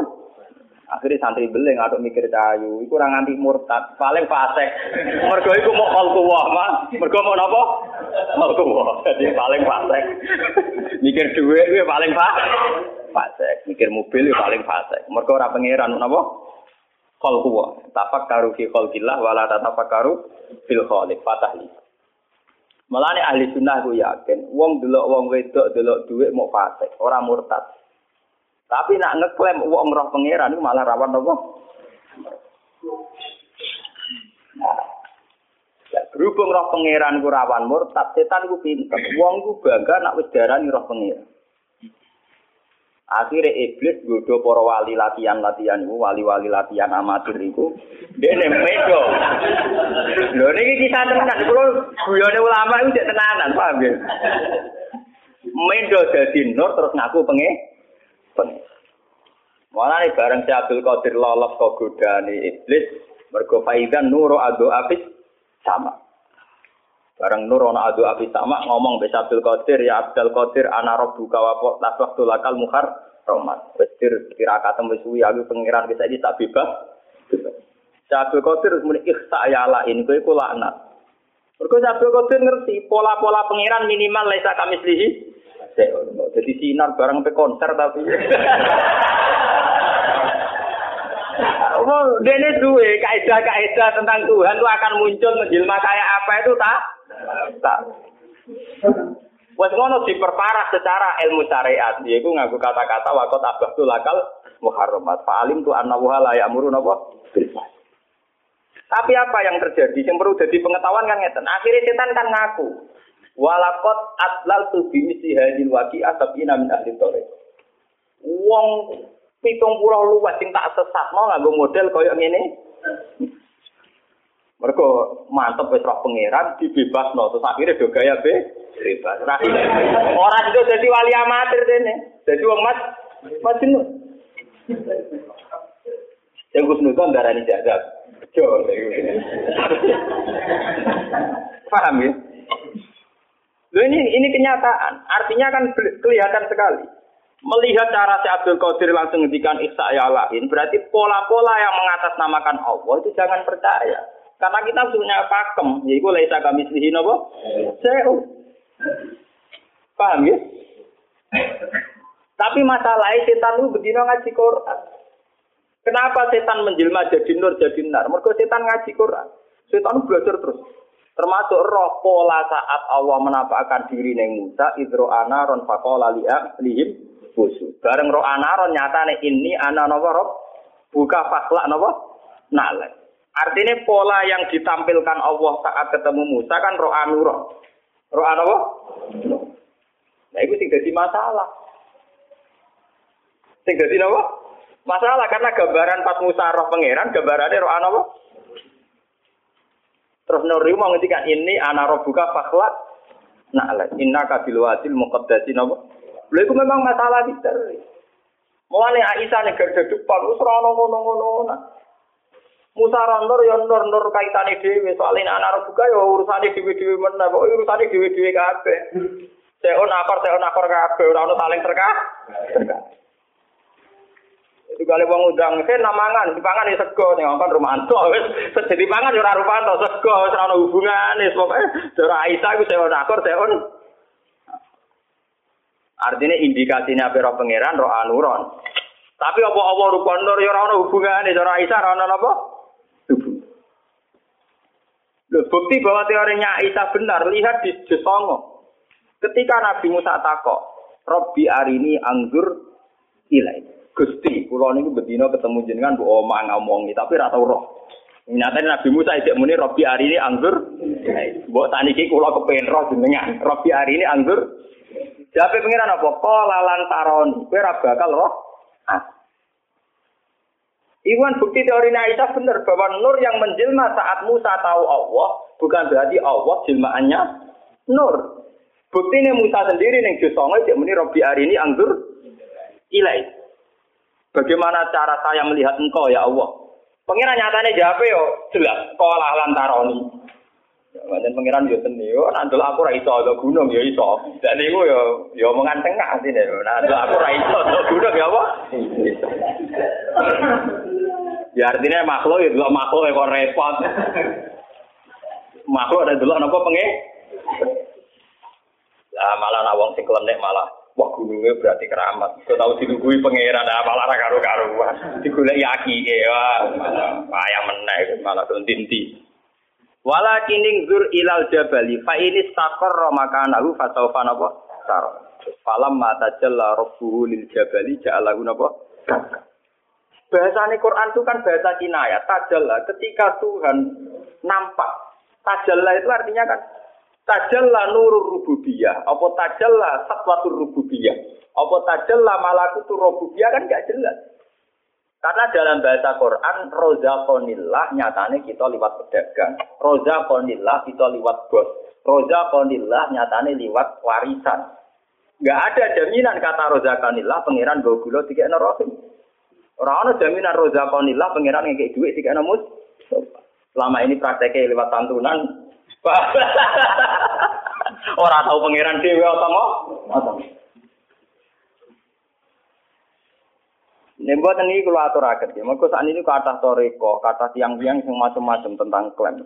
Speaker 1: Akhirnya santri beling atau mikir cayu. Iku orang anti murtad. Paling fasek. Mereka itu mau khalqullah mah. Mereka mau apa? Khalqullah. Jadi paling fasek. mikir duit itu paling fasek. fasik. Mikir mobil ya paling fasik. Mergo ora pangeran napa? Kol kuwa. Tapak karu fi khalqillah wala karu fil khaliq. Fatah li. Mulane ahli sunnah ku yakin wong delok wong wedok delok dhuwit mau fasik, ora murtad. Tapi nak ngeklaim wong roh pangeran itu malah rawan apa? Ya, berhubung roh pangeran ku rawan murtad, setan ku pinter. Wong ku bangga nak wis darani roh pangeran. Akhirnya iblis godo para wali latihan-latihan itu, wali-wali latihan amatir itu. Dia medo. Lho ini kita tenan, kalau guyone ulama itu tidak tenanan, paham ya? Medo jadi nur terus ngaku penge. Penge. Malah nih bareng si Abdul Qadir lolos ke godani iblis, mergo faidan nuro adu abis sama. Bareng nur ana adu api sama ngomong be Abdul Qadir ya Abdul Qadir ana rabbuka wa tas waktu lakal muhar romat. Wis kira kata wis aku pengiran bisa iki tak bebas. Abdul Qadir muni ikhsa ya la ini kowe ku. Mergo Abdul Qadir ngerti pola-pola pengiran minimal laisa kami selihi. Jadi sinar bareng pe konser tapi. Oh, dene duwe kaidah-kaidah tentang Tuhan itu akan muncul menjelma kayak apa itu tak tak. Wes ngono diperparah secara ilmu syariat, yaiku nganggo kata-kata waqat abahtu lakal muharramat. Fa'alim tu anna wa la ya'muru napa? Tapi apa yang terjadi? Yang perlu jadi pengetahuan kan ngeten. Akhirnya setan kan ngaku. Walakot atlal tu bimisi hadil waki asabina min ahli tore. Wong pitung pulau luas sing tak sesat mau nganggo model koyok ngene. Mereka mantep wis roh pangeran dibebasno terus akhirnya do gaya be bebas. Orang itu jadi wali amatir dene. Jadi wong mas majnun. Yang Gus Nudon darani jajak. Jo. Paham ya? Loh ini ini kenyataan. Artinya kan kelihatan sekali. Melihat cara si Abdul Qadir langsung ngendikan ihsa ya lain, berarti pola-pola yang mengatasnamakan Allah itu jangan percaya. Karena kita punya pakem, yaitu laisa kami selihin apa? Saya Paham ya? Tapi masalahnya setan itu begini ngaji Quran. Kenapa setan menjelma jadi nur jadi nar? Mereka setan ngaji Quran. Setan belajar terus. Termasuk roh pola saat Allah menampakkan diri neng Musa, idro anaron fakola liam lihim busu. Bareng roh anaron nyata nih ini anak nopo roh buka fakla nopo nalek. Artinya pola yang ditampilkan Allah saat ketemu Musa kan roh anuroh. Roh apa? Nah itu sing jadi masalah. Sing apa? Masalah karena gambaran pas Musa roh pangeran gambarannya roh apa? Terus Nuri mau ngendikan ini anak roh buka fakla Nah, inna kabil wadil muqaddasi napa? Lha itu memang masalah kita. Mulane Aisyah nek gede depan wis ora ngono-ngono. Musa nur ya nur nur kaitane dhewe soalnya anak buka ya urusane dhewe-dhewe meneh kok urusane dhewe-dhewe kabeh. Seon akor seon akor kabeh ora ono saling terkah. Itu kali wong udang sen namangan dipangan ya sego ning ngkon Romanto wis jadi pangan ya ora Romanto sego wis ora ono hubungane pokoke cara Aisyah ku seon akor seon Artinya indikasinya apa roh pangeran roh anuron. Tapi apa apa rupa nur ya ora ono hubungane cara Aisyah ora ono apa? Loh, bukti bahwa teorinya Aisyah benar, lihat di Jesongo. Ketika Nabi Musa takok, Robbi ini anggur ilai. Gusti, pulau ini bedino ketemu jenengan bu oma ngomongi, tapi rata roh. Nyatanya Nabi Musa tidak muni Robbi ini anggur. Buat tani ki kulo kepengen roh jenengan. Robbi ini anggur. Jadi pengiran apa? Kala lantaron, kira bakal roh. Ah. Iwan bukti teori Aisyah benar bahwa nur yang menjelma saat Musa tahu Allah bukan berarti Allah jelmaannya nur. Bukti ini Musa sendiri neng Josongo cek muni Robi hari ini anggur ilai. Bagaimana cara saya melihat engkau ya Allah? Pengiran nyatanya jawab yo jelas sekolah lantaroni. Dan pengiran yo seni yo nandul aku ra ada gunung yo iso. Dan niku yo yo mengan tengah atine. Nandul aku ra ada gunung ya apa? Ya artinya makhluk ya delok makhluk ya kok repot. makhluk ada delok napa pengen? Lah malah nak wong sing klenek malah Wah gunungnya berarti keramat. Kau tahu dilugui pangeran apa malah karu karuan. Digulai yaki ya, yang meneh malah tinti. Walakining zur ilal jabali fa ini stakor makanahu fasaufa napa sar. Falam mata jalla rabbuhu lil jabali ja'alahu Bahasa Quran itu kan bahasa Cina ya. Tajalla ketika Tuhan nampak. Tajalla itu artinya kan tajalla nurur rububiyah, apa tajalla satwatur rububiyah, apa tajalla malakutur rububiyah kan gak jelas. Karena dalam bahasa Quran, rozakonillah nyatane kita lewat pedagang, rozakonillah kita lewat bos, rozakonillah nyatane lewat warisan. Gak ada jaminan kata rozakonillah pangeran bawa gula tiga rohim. Orang ada jaminan rozakonillah pangeran kayak duit tiga mus. Selama ini prakteknya lewat santunan, Orang tahu pangeran dewi atau mau? Ini ini kalau atur akhir ya. Mereka saat ini kata toriko, kata tiang-tiang yang macam-macam tentang klaim.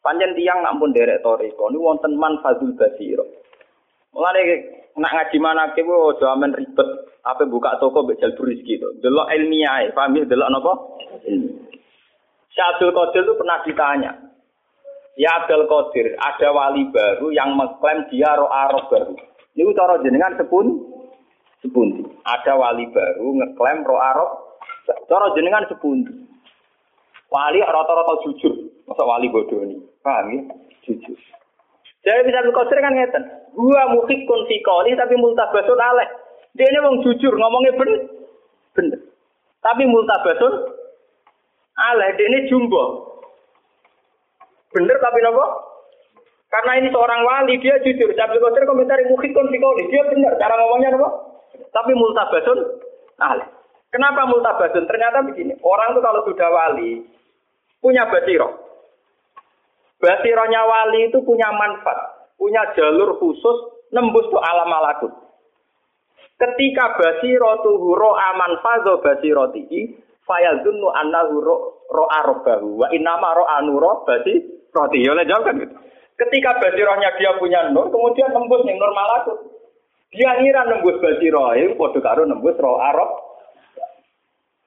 Speaker 1: Panjang tiang nak pun derek toriko. Ini wonten man fazul basiro. Mulai nak ngaji mana ke jaman ribet. Apa buka toko bejal turis gitu. Delok ilmiah, paham ya? Delok apa? Ilmiah. Syabdul Qadir itu pernah ditanya, Ya Abdul Qadir, ada wali baru yang mengklaim dia roh roh baru. Ini cara jenengan sepun, sepun. Ada wali baru ngeklaim roh roh. Cara jenengan sepun. Wali rata-rata jujur, masa wali bodoh ini, paham ya? Jujur. Jadi bisa Qadir kan ngeten. Gua mukhik konfikoli tapi multabasun aleh. Dia ini mau jujur, ngomongnya bener. Bener. Tapi multabasun aleh, dia ini jumbo. Bener tapi nopo? Karena ini seorang wali, dia jujur. Abdul Qadir komentari mukhikun fikoli. Dia benar cara ngomongnya nopo? Tapi multabasun ahli. Kenapa multabasun? Ternyata begini. Orang itu kalau sudah wali, punya basiro. Basironya wali itu punya manfaat. Punya jalur khusus nembus tuh alam malakut. Ketika basiro tuh ro aman fazo basiro tinggi, fayazunnu annahu ro ro arobahu wa inama ro anuro basi roti. Ya jawab kan gitu. Ketika basirohnya dia punya nur, kemudian nembus yang nur malakut. Dia ngira nembus basiroh, itu podo karo nembus roh arok.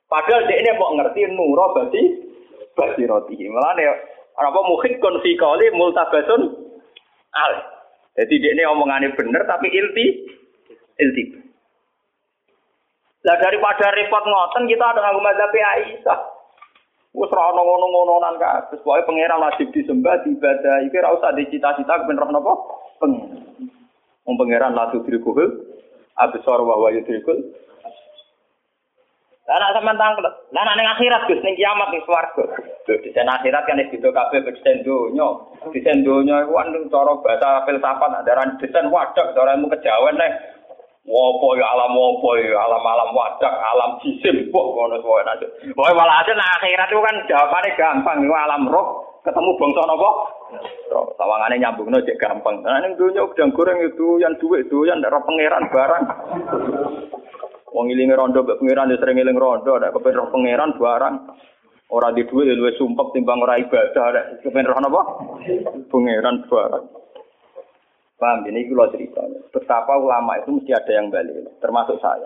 Speaker 1: Padahal dia ini mau ngerti nuro basi basiroti. Malah nih apa mungkin konfikoli multabasun al. Jadi dia ini omongannya bener tapi ilti ilti. Lah daripada repot ngoten kita ada nganggo mazhab Aisyah. Wes ora ono ngono-ngononan kabeh. Pokoke pangeran wajib disembah, diibadah. Iki ora usah dicita-cita ben roh napa? Pangeran. Wong pangeran la tudrikuhul absar wa huwa yudrikul. Lah nek sampean tangkel, lah nek ning akhirat Gus ning kiamat ning swarga. Di akhirat kan itu kabeh desain donya. Desain donya iku kan cara bahasa filsafat adaran desain wadah cara ilmu kejawen nih. Wopo ya alam wopo ya alam alam wadak alam jisim kok ngono wae nanti. Wae malah aja nah akhirat itu kan jawabannya gampang itu alam roh ketemu bangsa napa? Sawangane nyambungno cek gampang. Nah ning dunya udang goreng itu yang duit itu yang darah pangeran barang. Wong ilinge rondo mbek pangeran ya sering iling rondo nek kepen roh pangeran barang. Ora di duit luwih sumpek timbang ora ibadah nek kepen roh napa? Pangeran barang. Paham? Ini kalau cerita. Betapa ulama itu mesti ada yang balik, termasuk saya.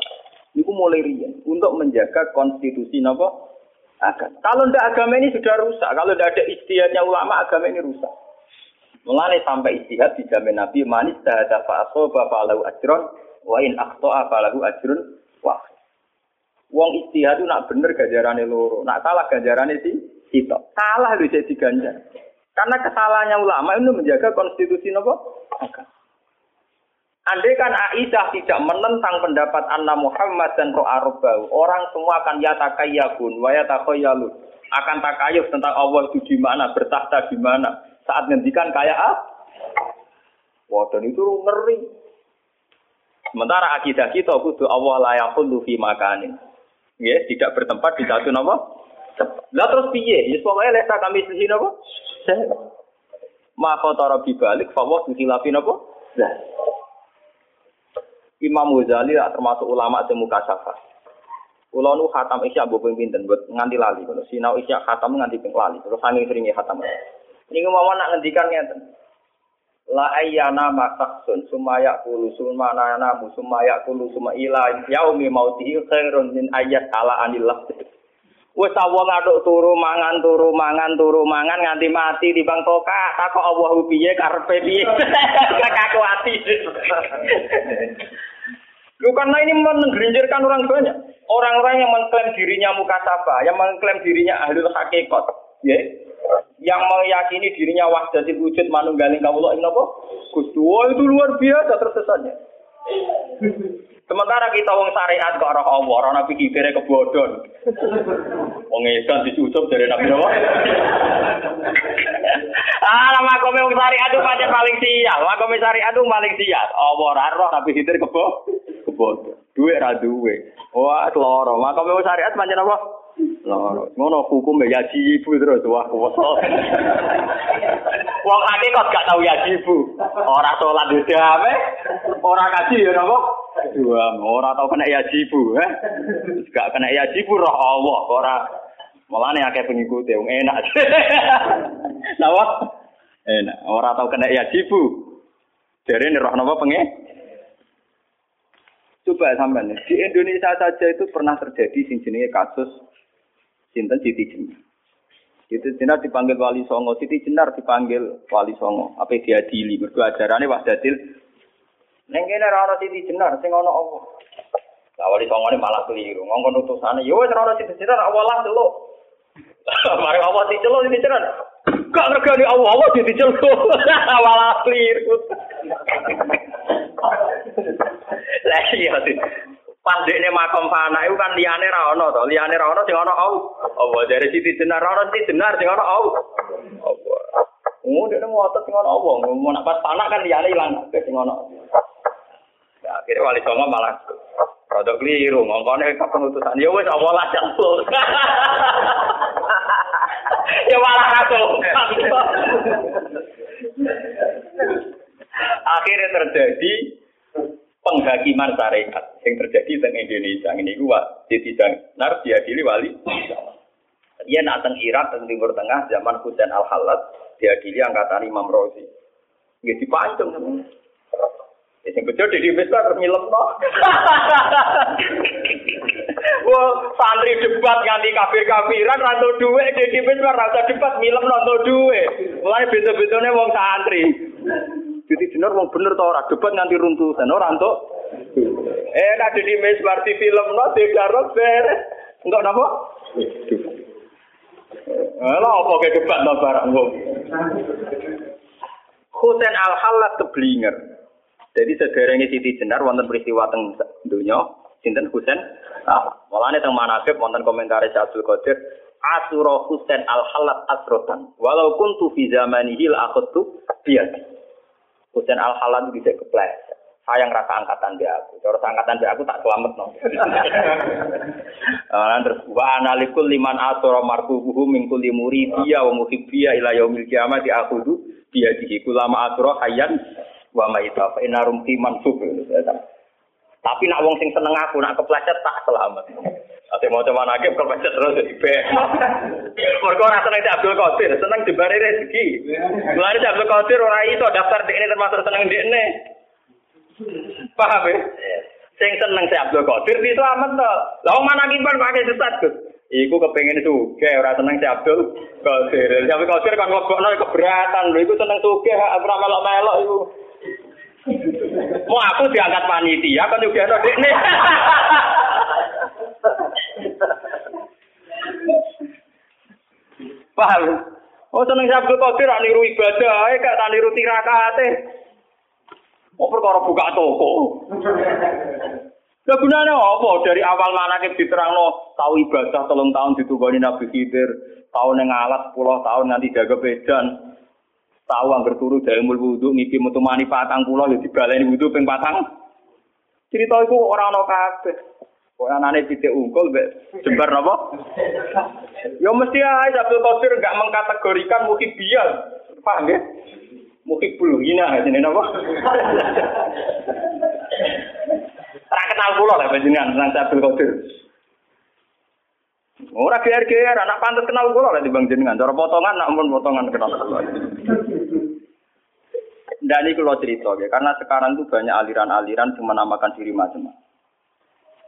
Speaker 1: Ini mulai rian untuk menjaga konstitusi nopo agama. Kalau ndak agama ini sudah rusak, kalau ndak ada istihadnya ulama agama ini rusak. Mengenai sampai istihad dijamin Nabi manis tahada fa'asoba fa'alahu ajron wa in akhto'a fa'alahu ajrun wah. Wong istihad itu nak bener gajarane loro, nak salah gajarane si kita. Salah itu jadi ganjar. Karena kesalahannya ulama itu menjaga konstitusi nopo Andai kan Aisyah tidak menentang pendapat Anna Muhammad dan Roh Arbau, orang semua akan yatakayabun, wa yatakayalun. Akan takayuf tentang Allah itu di mana, bertahta di mana. Saat ngendikan kayak ah? Wadon itu ngeri. Sementara akidah kita kudu Allah layak pun fi makanin. Ya, tidak bertempat di satu nama. Lah terus piye? Ya pokoknya lesa kami sisi napa? Maka tara bibalik fawah dihilafi napa? Lah. Imam Ghazali termasuk ulama sing mukasafah. Kula nu khatam isya mbok ping buat nganti lali kalau sinau isya khatam nganti ping lali. Terus sange seringe khatam. Ini mau nak ngendikan ngeten. La ayyana masaksun sumaya kulu sumana namu sumaya kulu suma ila yaumi mautihi khairun min ayat ala anillah. Wes wong ngaduk turu mangan turu mangan turu mangan nganti mati di bang toka takok Allah piye karepe piye kakaku ati. Lu karena ini menggerinjirkan orang banyak. Orang-orang yang mengklaim dirinya mukasabah, yang mengklaim dirinya ahlul hakikat, ya. Yang meyakini dirinya wahdatil wujud manunggaling kawula ing napa? Gusti. itu luar biasa tersesatnya. Sementara kita wong syariat kok ora Allah, ora nabi kibere kebodon. Wong edan dicucup dari nabi apa? ah, makome wong syariat itu pancen paling sial. Makome syariat itu paling sial. Allah ora roh nabi kibere kebo kebodon. Duwe ra duwe. Wah, loro. Makome wong syariat pancen apa? Loro. Ngono hukum ya ibu terus wah kuwasa. Wong kok gak tau ya ibu. Ora salat dhewe ora kaji ya napa? Dua, ora tau kena yajibu, eh? Gak kena yajibu roh Allah, ora malah nih akeh pengikut yang enak. Napa? Enak, ora tau kena yajibu. Jadi ini roh napa pengen? Coba sampean di Indonesia saja itu pernah terjadi sing jenenge kasus sinten Siti Jenar. Siti Jenar dipanggil Wali Songo, Siti Jenar dipanggil Wali Songo. Apa diadili? Mergo ajarane Wahdatil Neng kene ora ana siti jenar sing ana apa. Lah wali songone malah keliru. Ngongkon utusane yo wis ora siti jenar awalah delok. Mari Allah diceluk siti jenar. Gak ngergani Allah, Allah diceluk. Malah keliru. Lah iya sih. Pandekne makom fana itu kan liyane ra ono to, liyane ra ono sing ono Allah. Allah dari siti jenar ora siti jenar sing ono Allah. Allah. Oh, dia mau otot sing ono Allah. Mau nak pas panak kan liyane ilang sing ono. Ya, akhirnya wali songo malah produk keliru, ngomongnya ke penutusan. Ya wes awalah campur. ya malah kacau. akhirnya terjadi penghakiman syariat yang terjadi di Indonesia ini gua Siti Janar diadili wali dia nateng Irak dan Timur Tengah zaman Husain Al Halat diadili angkatan Imam Rozi. Gitu dipancung Ya sing bejo di misbar terus nyilepno. Wah, santri debat nganti kafir-kafiran rantu duwe di misbar rasa debat nyilepno rantu duwe. Mulai beda-bedane wong santri. Jadi bener wong bener to ora debat nganti runtutan ora entuk. Eh nek di misbar di film no digarok beres. Enggak napa? Lah apa ke debat no barang wong. Husain Al-Halat keblinger. Jadi sederenge Siti Jenar wonten peristiwa teng dunya sinten Husain. Nah, mulane teng manakib wonten komentar Abdul Qadir Asura Husain al-Halat asrotan. Walau kuntu fi zamanihi la akhadtu biyadi. Husain al-Halat bisa kepleset. Sayang rasa angkatan dia aku. Cara angkatan dia aku tak selamat no. nah, terus wa analikul liman asura marfubuhu min kulli muridiya wa muhibbiya ila yaumil kiamati akhudu biyadihi kulama asura hayyan wa maita fa inna rumti mansub tapi nak wong sing seneng aku nak kepleset tak selamat Ate mau coba nake kepleset terus di be. Mergo ora seneng Abdul Qadir, seneng dibari rezeki. Mulane Abdul Qadir ora iso daftar di ini termasuk seneng ndekne. Paham ya? Sing seneng si Abdul Qadir itu amat to. Lah wong kiban pakai sesat, Gus. Iku kepengen suge, ora seneng si Abdul Qadir. Si Abdul Qadir kan ngelokno keberatan lho, iku seneng suge, ora melok-melok iku. Mau aku diangkat panitia kan juga ada ini. Paham? Oh seneng Abdul Qadir rak niru ibadah ae gak tak niru tirakate. Oh perkara buka toko. Lah gunane apa? Dari awal manakib diterangno tahu ibadah telung tahun ditugani Nabi Khidir, tahun yang alat 10 tahun nanti jaga bedan. Tahu anggar turu dari mul wudhu, ngipi mutu mani patang pulau, ya dibaleni wudhu ping patang. Cerita itu orang no kabeh. Kok anane titik unggul mbek jembar napa? Ya mesti ae Abdul Qadir mengkategorikan muhibbiyah. Paham ya? Muhibbul hina jenenge napa? Ora kenal kula lah panjenengan nang Abdul Qadir. Ora geer-geer, anak pantes kenal kula lah dibang jenengan. Cara potongan nak mun potongan kenal kula. Ndak ini kalau cerita ya, karena sekarang itu banyak aliran-aliran yang menamakan diri macam-macam.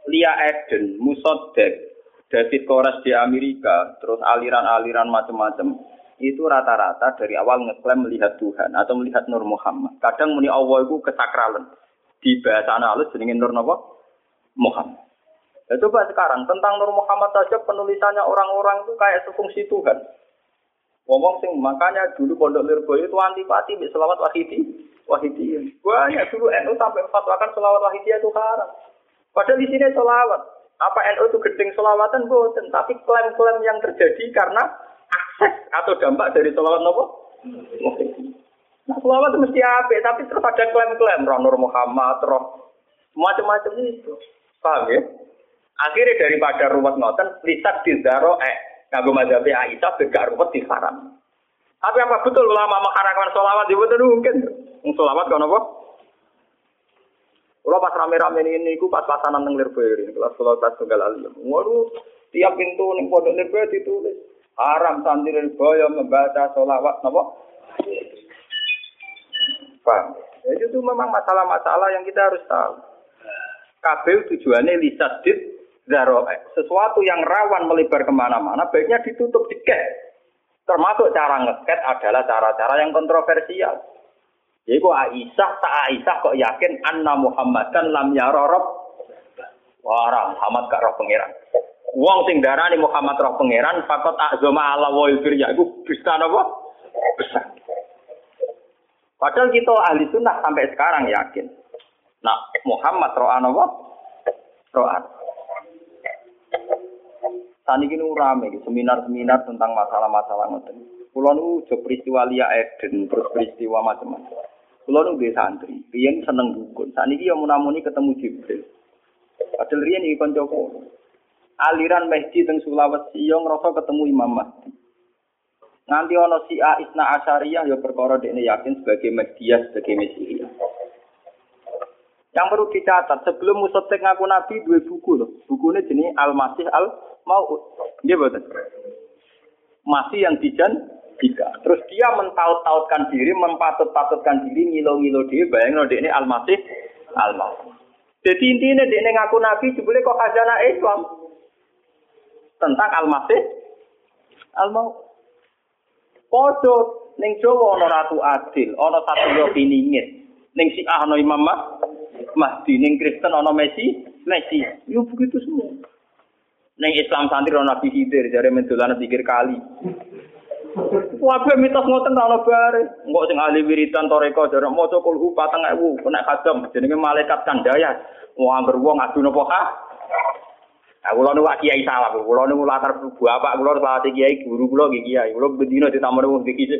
Speaker 1: Lia Eden, Musodek, David Kores di Amerika, terus aliran-aliran macam-macam, itu rata-rata dari awal ngeklaim melihat Tuhan atau melihat Nur Muhammad. Kadang muni Allah itu kesakralan. Di bahasa halus jenenge Nur? Muhammad. Ya, coba sekarang tentang Nur Muhammad saja penulisannya orang-orang itu kayak sefungsi Tuhan. Ngomong sing makanya dulu Pondok Lirboyo itu antipati di selawat wahidi. Wahidi. Banyak dulu NU sampai fatwakan selawat wahidi itu haram. Padahal di sini selawat. Apa NU itu gedeng selawatan boten, tapi klaim-klaim yang terjadi karena akses atau dampak dari selawat nopo. Nah, selawat itu mesti apa? Tapi terus ada klaim-klaim roh Nur Muhammad, roh macam-macam itu. Paham ya? Akhirnya daripada ruwet ngoten, lihat di zaro eh Kanggo mazhab Aisyah begak ruwet di haram. Tapi apa betul ulama mengharamkan sholawat? Ya betul mungkin. Sholawat kan apa? Kalau pas rame-rame ini, aku pas pasanan neng Lirboyo kelas kalau kelas tunggal alim. Waduh, tiap pintu neng pondok Lirboyo ditulis haram santri Lirboyo membaca sholawat, napa? Paham? Ya, itu memang masalah-masalah yang kita harus tahu. Kabel tujuannya lisadid zaroe. Sesuatu yang rawan melebar ke mana-mana, baiknya ditutup diket. Termasuk cara ngeket adalah cara-cara yang kontroversial. Jadi kok Aisyah, tak Aisyah kok yakin anna Muhammad kan lam yarorob. Wah, Muhammad gak roh pangeran. Wong sing darani Muhammad roh pangeran, fakot azama Allah wa ya iku bisa apa? Besar. Padahal kita ahli sunnah sampai sekarang yakin. Nah, Muhammad roh apa? Roh Tani ini rame, seminar-seminar tentang masalah-masalah ngoten. Kulo nu jo peristiwa Lia Eden, terus peristiwa macam-macam. Kulo nu di santri, riyen seneng dukun. Saat ini yang munamuni ketemu Jibril. Padahal riyen iki kanca Aliran Mehdi teng Sulawesi yang ngerasa ketemu Imam Mahdi. Nganti ono si A Isna Asyariyah ya perkara dekne yakin sebagai Mahdiya sebagai Mesihiyah. Yang perlu dicatat, sebelum Musotek ngaku Nabi dua buku loh. Bukunya jenis Al-Masih Al mau dia betul masih yang dijan jika terus dia mentaut-tautkan diri mempatut-patutkan diri ngilo-ngilo dia bayang no ini al-masih al-masih jadi intinya dia ngaku nabi jebule kok khazanah Islam? Tentang al-masih al-mau Podo ning Jawa ana ratu adil, ana satu yo piningit. Ning Syiah ana Imam Mahdi, ning Kristen ana Messi, Messi. Yo begitu semua. Neng Islam santri ana Nabi Khidir jare mendolan pikir kali. Wabe mitos ngoten ta ana bare. Engko sing ahli wiridan toreko jare maca kulhu 4000 kena kadam jenenge malaikat kandaya. Wong anggar wong adu napa ha? Nah, kula nu kiai salah, kula nu latar bapak kula salah kiai guru kula nggih kiai. Kula bendina ditamoni wong iki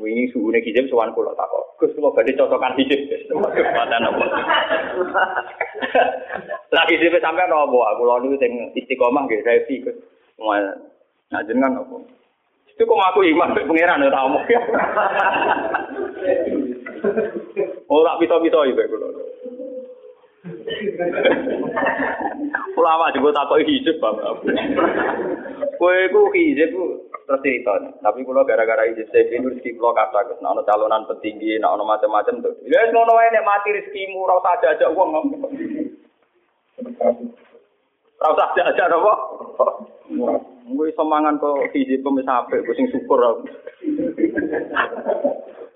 Speaker 1: Wingi suhune kijib sowan kula tak kok. Gus kula badhe cocokan kijib. Matan apa? Lah kijib sampean apa? Kula niku sing istiqomah nggih saya sih Gus. Nah jenengan apa? Itu kok aku iman mek pangeran ora omong. Oh tak bisa-bisa iki kula. Ulama juga takut hijab, Bapak. Kue ku hijab terus cerita. Tapi kalau gara-gara izin saya ini rezeki kalau kata ke nah, calonan petinggi, nah ono macam-macam tuh. Ya ngono wae nek mati rezekimu ora usah aja uang. Ora usah aja apa? Gue iso mangan kok hiji pemis apik, gue sing syukur aku.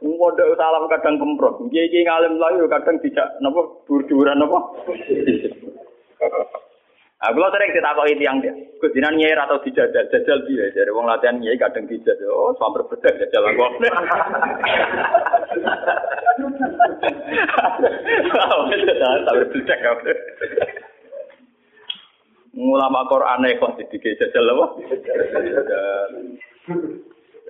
Speaker 1: Ngondok salam kadang kemprot. Kiai-kiai ngalim layu kadang tidak napa dur-duran napa. Nah, kalau sering ditakoki tiang dia, Gus jinan nyai atau dijajal, jajal dia. Jadi wong latihan nyai kadang dijajal. Oh, sampai berbeda jajal aku. Sampai bedak aku. Ulama Quran kok didike jajal apa?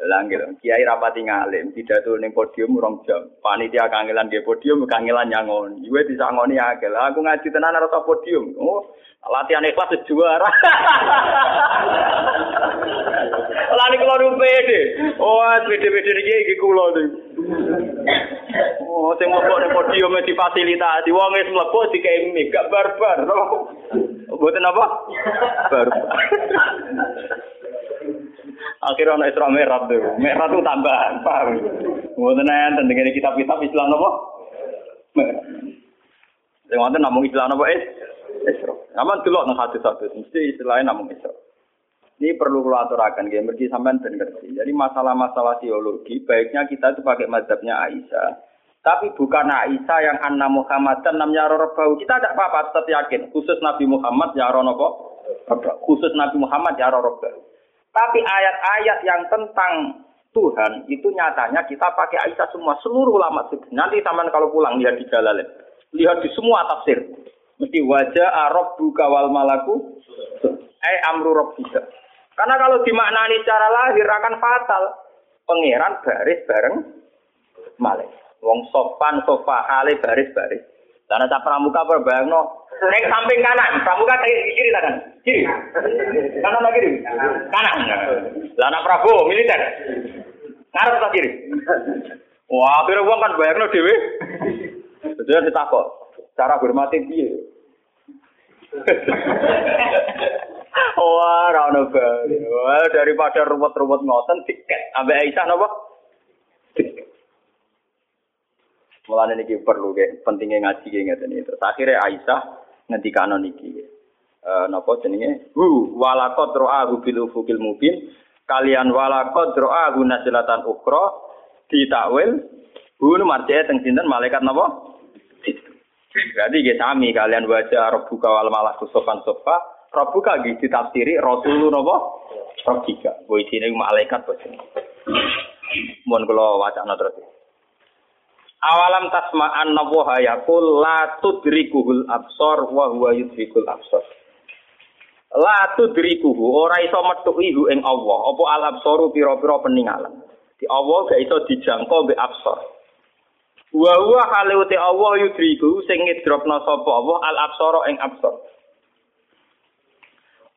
Speaker 1: Lah gitu. Kiai rapati ngalim, pidato ning podium rong jam. Panitia kangelan di podium kangelan nyangon. Iwe disangoni. Lah aku ngaji tenan ora podium. Oh, latihan ikhlas juara. Lah niku lho pede. Oh, pede-pede iki iki kula niku. Oh, sing mlebu ning podium difasilitasi. Wong wis mlebu dikei mic, gak barbar. Mboten apa? Barbar. Akhirnya ana Isra Mi'raj tuh. Mi'raj itu tambahan, paham? Mboten enten dengan kitab-kitab Islam apa? Sing wonten namung Islam apa? Isra. Aman delok nang hadis-hadis mesti istilahnya namung Isra. Ini perlu kalau aturakan, ya, mergi sampean ben. Jadi masalah-masalah teologi, baiknya kita itu pakai mazhabnya Aisyah. Tapi bukan Aisyah yang anna Muhammad dan namanya Rorbau. Kita tidak apa-apa, tetap yakin. Khusus Nabi Muhammad ya Ronopo. Khusus Nabi Muhammad ya Rorbau. Tapi ayat-ayat yang tentang Tuhan itu nyatanya kita pakai Aisyah semua seluruh ulama Nanti taman kalau pulang lihat di jalan, lihat di semua tafsir. Mesti wajah Arab buka wal malaku, eh amru robbika. Karena kalau dimaknani secara lahir akan fatal. Pangeran baris bareng malaikat. Wong sopan sofa hale baris baris. Karena tak pramuka no. Nek samping kanan, pramuka kiri kiri kan? Kiri. Kanan lagi kiri. Kanan. Lah anak Prabowo militer. Ngarep tak kiri. Wah, akhirnya wong kan bayangno dhewe. Jadi ditakok, cara hormati piye? Wah, ra ono Wah, daripada ruwet-ruwet ngoten tiket ambek Aisyah napa? Tiket. Mulane niki perlu ke pentingnya ngaji ke ngeten iki. Terus akhirnya Aisyah ngendikano niki. Eh napa jenenge? Hu walaqad ra'ahu bil ufukil mubin. Kalian walaqad ra'ahu nasilatan ukhra ditakwil hu marjaya teng sinten malaikat napa? Berarti nggih sami kalian baca rabbuka wal malaku sofan sofa. Rabbuka nggih ditafsiri rasulun napa? Rabbika. Wa isine malaikat bos. Mohon kula wacana terus. Awalam tasma anna wa yaqul la tudrikuhul absor wa huwa yudrikul absor. La tudrikuhu ora iso metuki ing Allah, apa al absoru pira-pira peninggalan. Di Allah gak iso dijangkau mbek absor. Wa huwa hale uti Allah yudriku sing ngidropna sapa Allah al absara ing absor.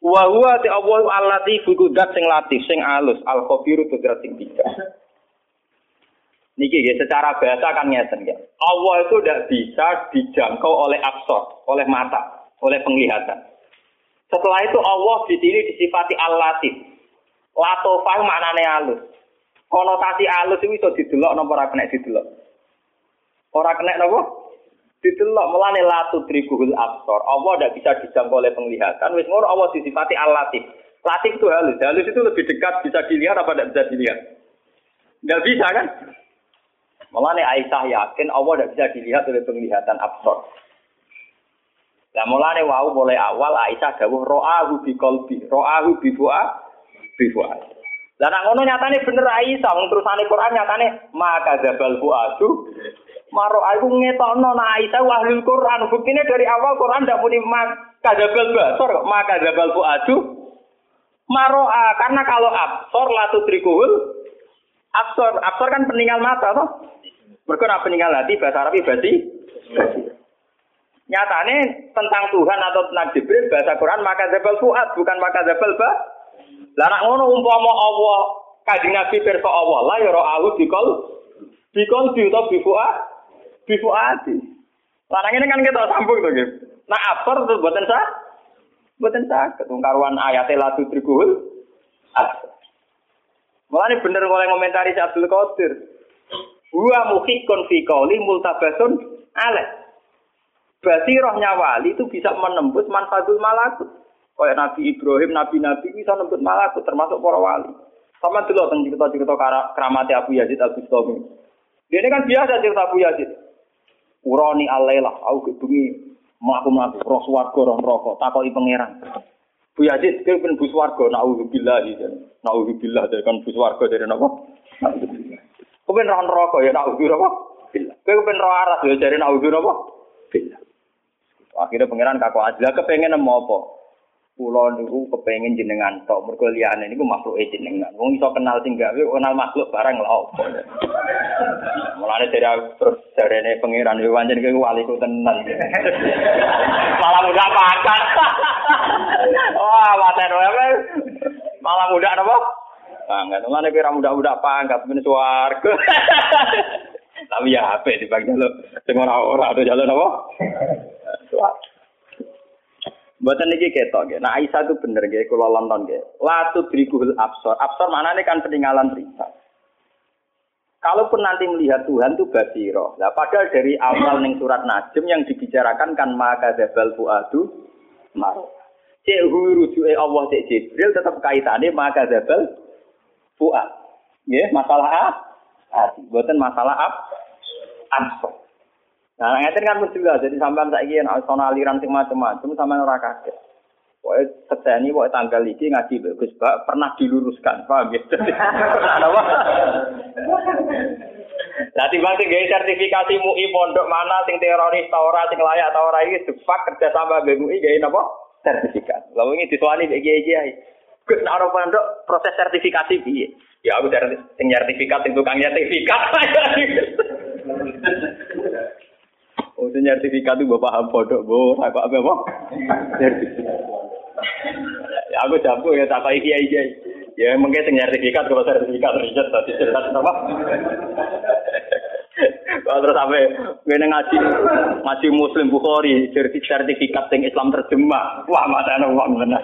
Speaker 1: Wa huwa ti Allah allati fukudat sing latif sing alus al khabiru tudrat sing bijak. Niki ya, secara bahasa kan ngeten ya. Allah itu tidak bisa dijangkau oleh absor, oleh mata, oleh penglihatan. Setelah itu Allah di sini disifati al-latif. Latofah maknane halus. Konotasi halus itu bisa didelok napa ora kena didelok. Ora kena napa? Didelok melane latu trikuhul absor. Allah tidak bisa dijangkau oleh penglihatan. Wis ngono Allah disifati al-latif. Latif itu halus. Halus itu lebih dekat bisa dilihat apa tidak bisa dilihat? Tidak bisa kan? Mulane Aisyah yakin Allah tidak bisa dilihat oleh penglihatan absor. Nah mulane wau mulai awal Aisyah dawuh ro'ahu bi qalbi, ro'ahu bi fu'a bi fu'a. Lah nak ngono nyatane bener Aisyah wong terusane Quran nyatane maka zabal fu'atu Maro aku ngetokno nak Aisyah wahlul Quran. Buktine dari awal Quran ndak muni maka zabal basor maka zabal fu'atu Maro'a karena kalau absor latu trikuhul absor absor kan peninggal mata toh mereka peninggal hati bahasa Arab berarti nyatane tentang Tuhan atau tentang Jibril bahasa Quran maka zabal fuad bukan maka zabal ba. Lah nak ngono umpama Allah kanjeng Nabi pirsa Allah la ya ra'ahu bikol bikol bi utawa bi fuad bi fuadi. Lah ini kan kita sambung to nggih. Nah absor terus boten sah. Boten sah ketungkaruan ayat la tudrikul. Malah ini bener oleh komentari Abdul Qadir. Wa muhikun fi qauli multabasun alaih. Basirohnya wali itu bisa menembus manfatul malakut. Kayak Nabi Ibrahim, Nabi-Nabi bisa menembus malakut, termasuk para wali. Sama dulu tentang cerita-cerita keramat Abu Yazid Al Bustami. Dia ini kan biasa cerita Abu Yazid. Urani alailah, aku kebengi melaku-melaku, roh suarga, roh rokok, takoi pangeran. Bu Yazid, kau pun bus warga, na'udzubillah, na'udzubillah, dari kan bus warga dari apa? Kau pengen roh rokok ya naudzu apa? Billah. Kau pengen roh aras ya dari naudzu apa? Billah. Akhirnya pangeran kaku aja kepengen mau apa? Kulo niku kepengin jenengan tok, mergo liyane niku makhluke jenengan. Wong iso kenal sing gawe kenal makhluk barang lha opo. Mulane dari terus jarene pangeran yo pancen kowe waliku tenan. Malah mudah pakat. Wah, waten wae. Malah mudah napa? Pangkat. Mulane kira mudah-mudah pangkat men swarga. Tapi ya HP di bagian lo. Sing ora ora ada jalan apa? Buatan ini ketok, ya. nah Aisyah itu bener, ya. kalau nonton, ya. Latu berikuhul absor. Absor mana ini kan peninggalan cerita. Kalaupun nanti melihat Tuhan itu basiro. Nah, padahal dari awal ning surat Najm yang dibicarakan kan maka zabal fuadu maro. Cek rujuke Allah cek Jibril tetap kaitannya maka zabal fuad. Ya, masalah hati. Buatan masalah ab absor. Nah, ngeten kan mesti. Jadi sampean saiki nek ana aliran sing macam-macam sampean ora kaget. Pokoke seteni pokoke tanggal iki ngaji Gus Bak pernah diluruskan, paham ya? Apa? Timbang sing gawe sertifikasi MUI pondok mana sing teroris ta ora sing layak ta ora iki depak kerja sama mbek MUI gawe napa? Sertifikat. Lah wingi dituani mbek kiai-kiai. Gus nek ora pondok proses sertifikasi piye? Ya aku dari sing sertifikat sing tukang sertifikat. Oh, sertifikat itu bapak paham bodoh, bu, apa apa? Sertifikat. Aku jago ya tak kayak kiai kiai. Ya mungkin sing sertifikat kalau sertifikat riset tadi cerita apa? Kalau terus sampai gue ngaji ngaji Muslim Bukhari sertifikat sing Islam terjemah, wah mata uang benar.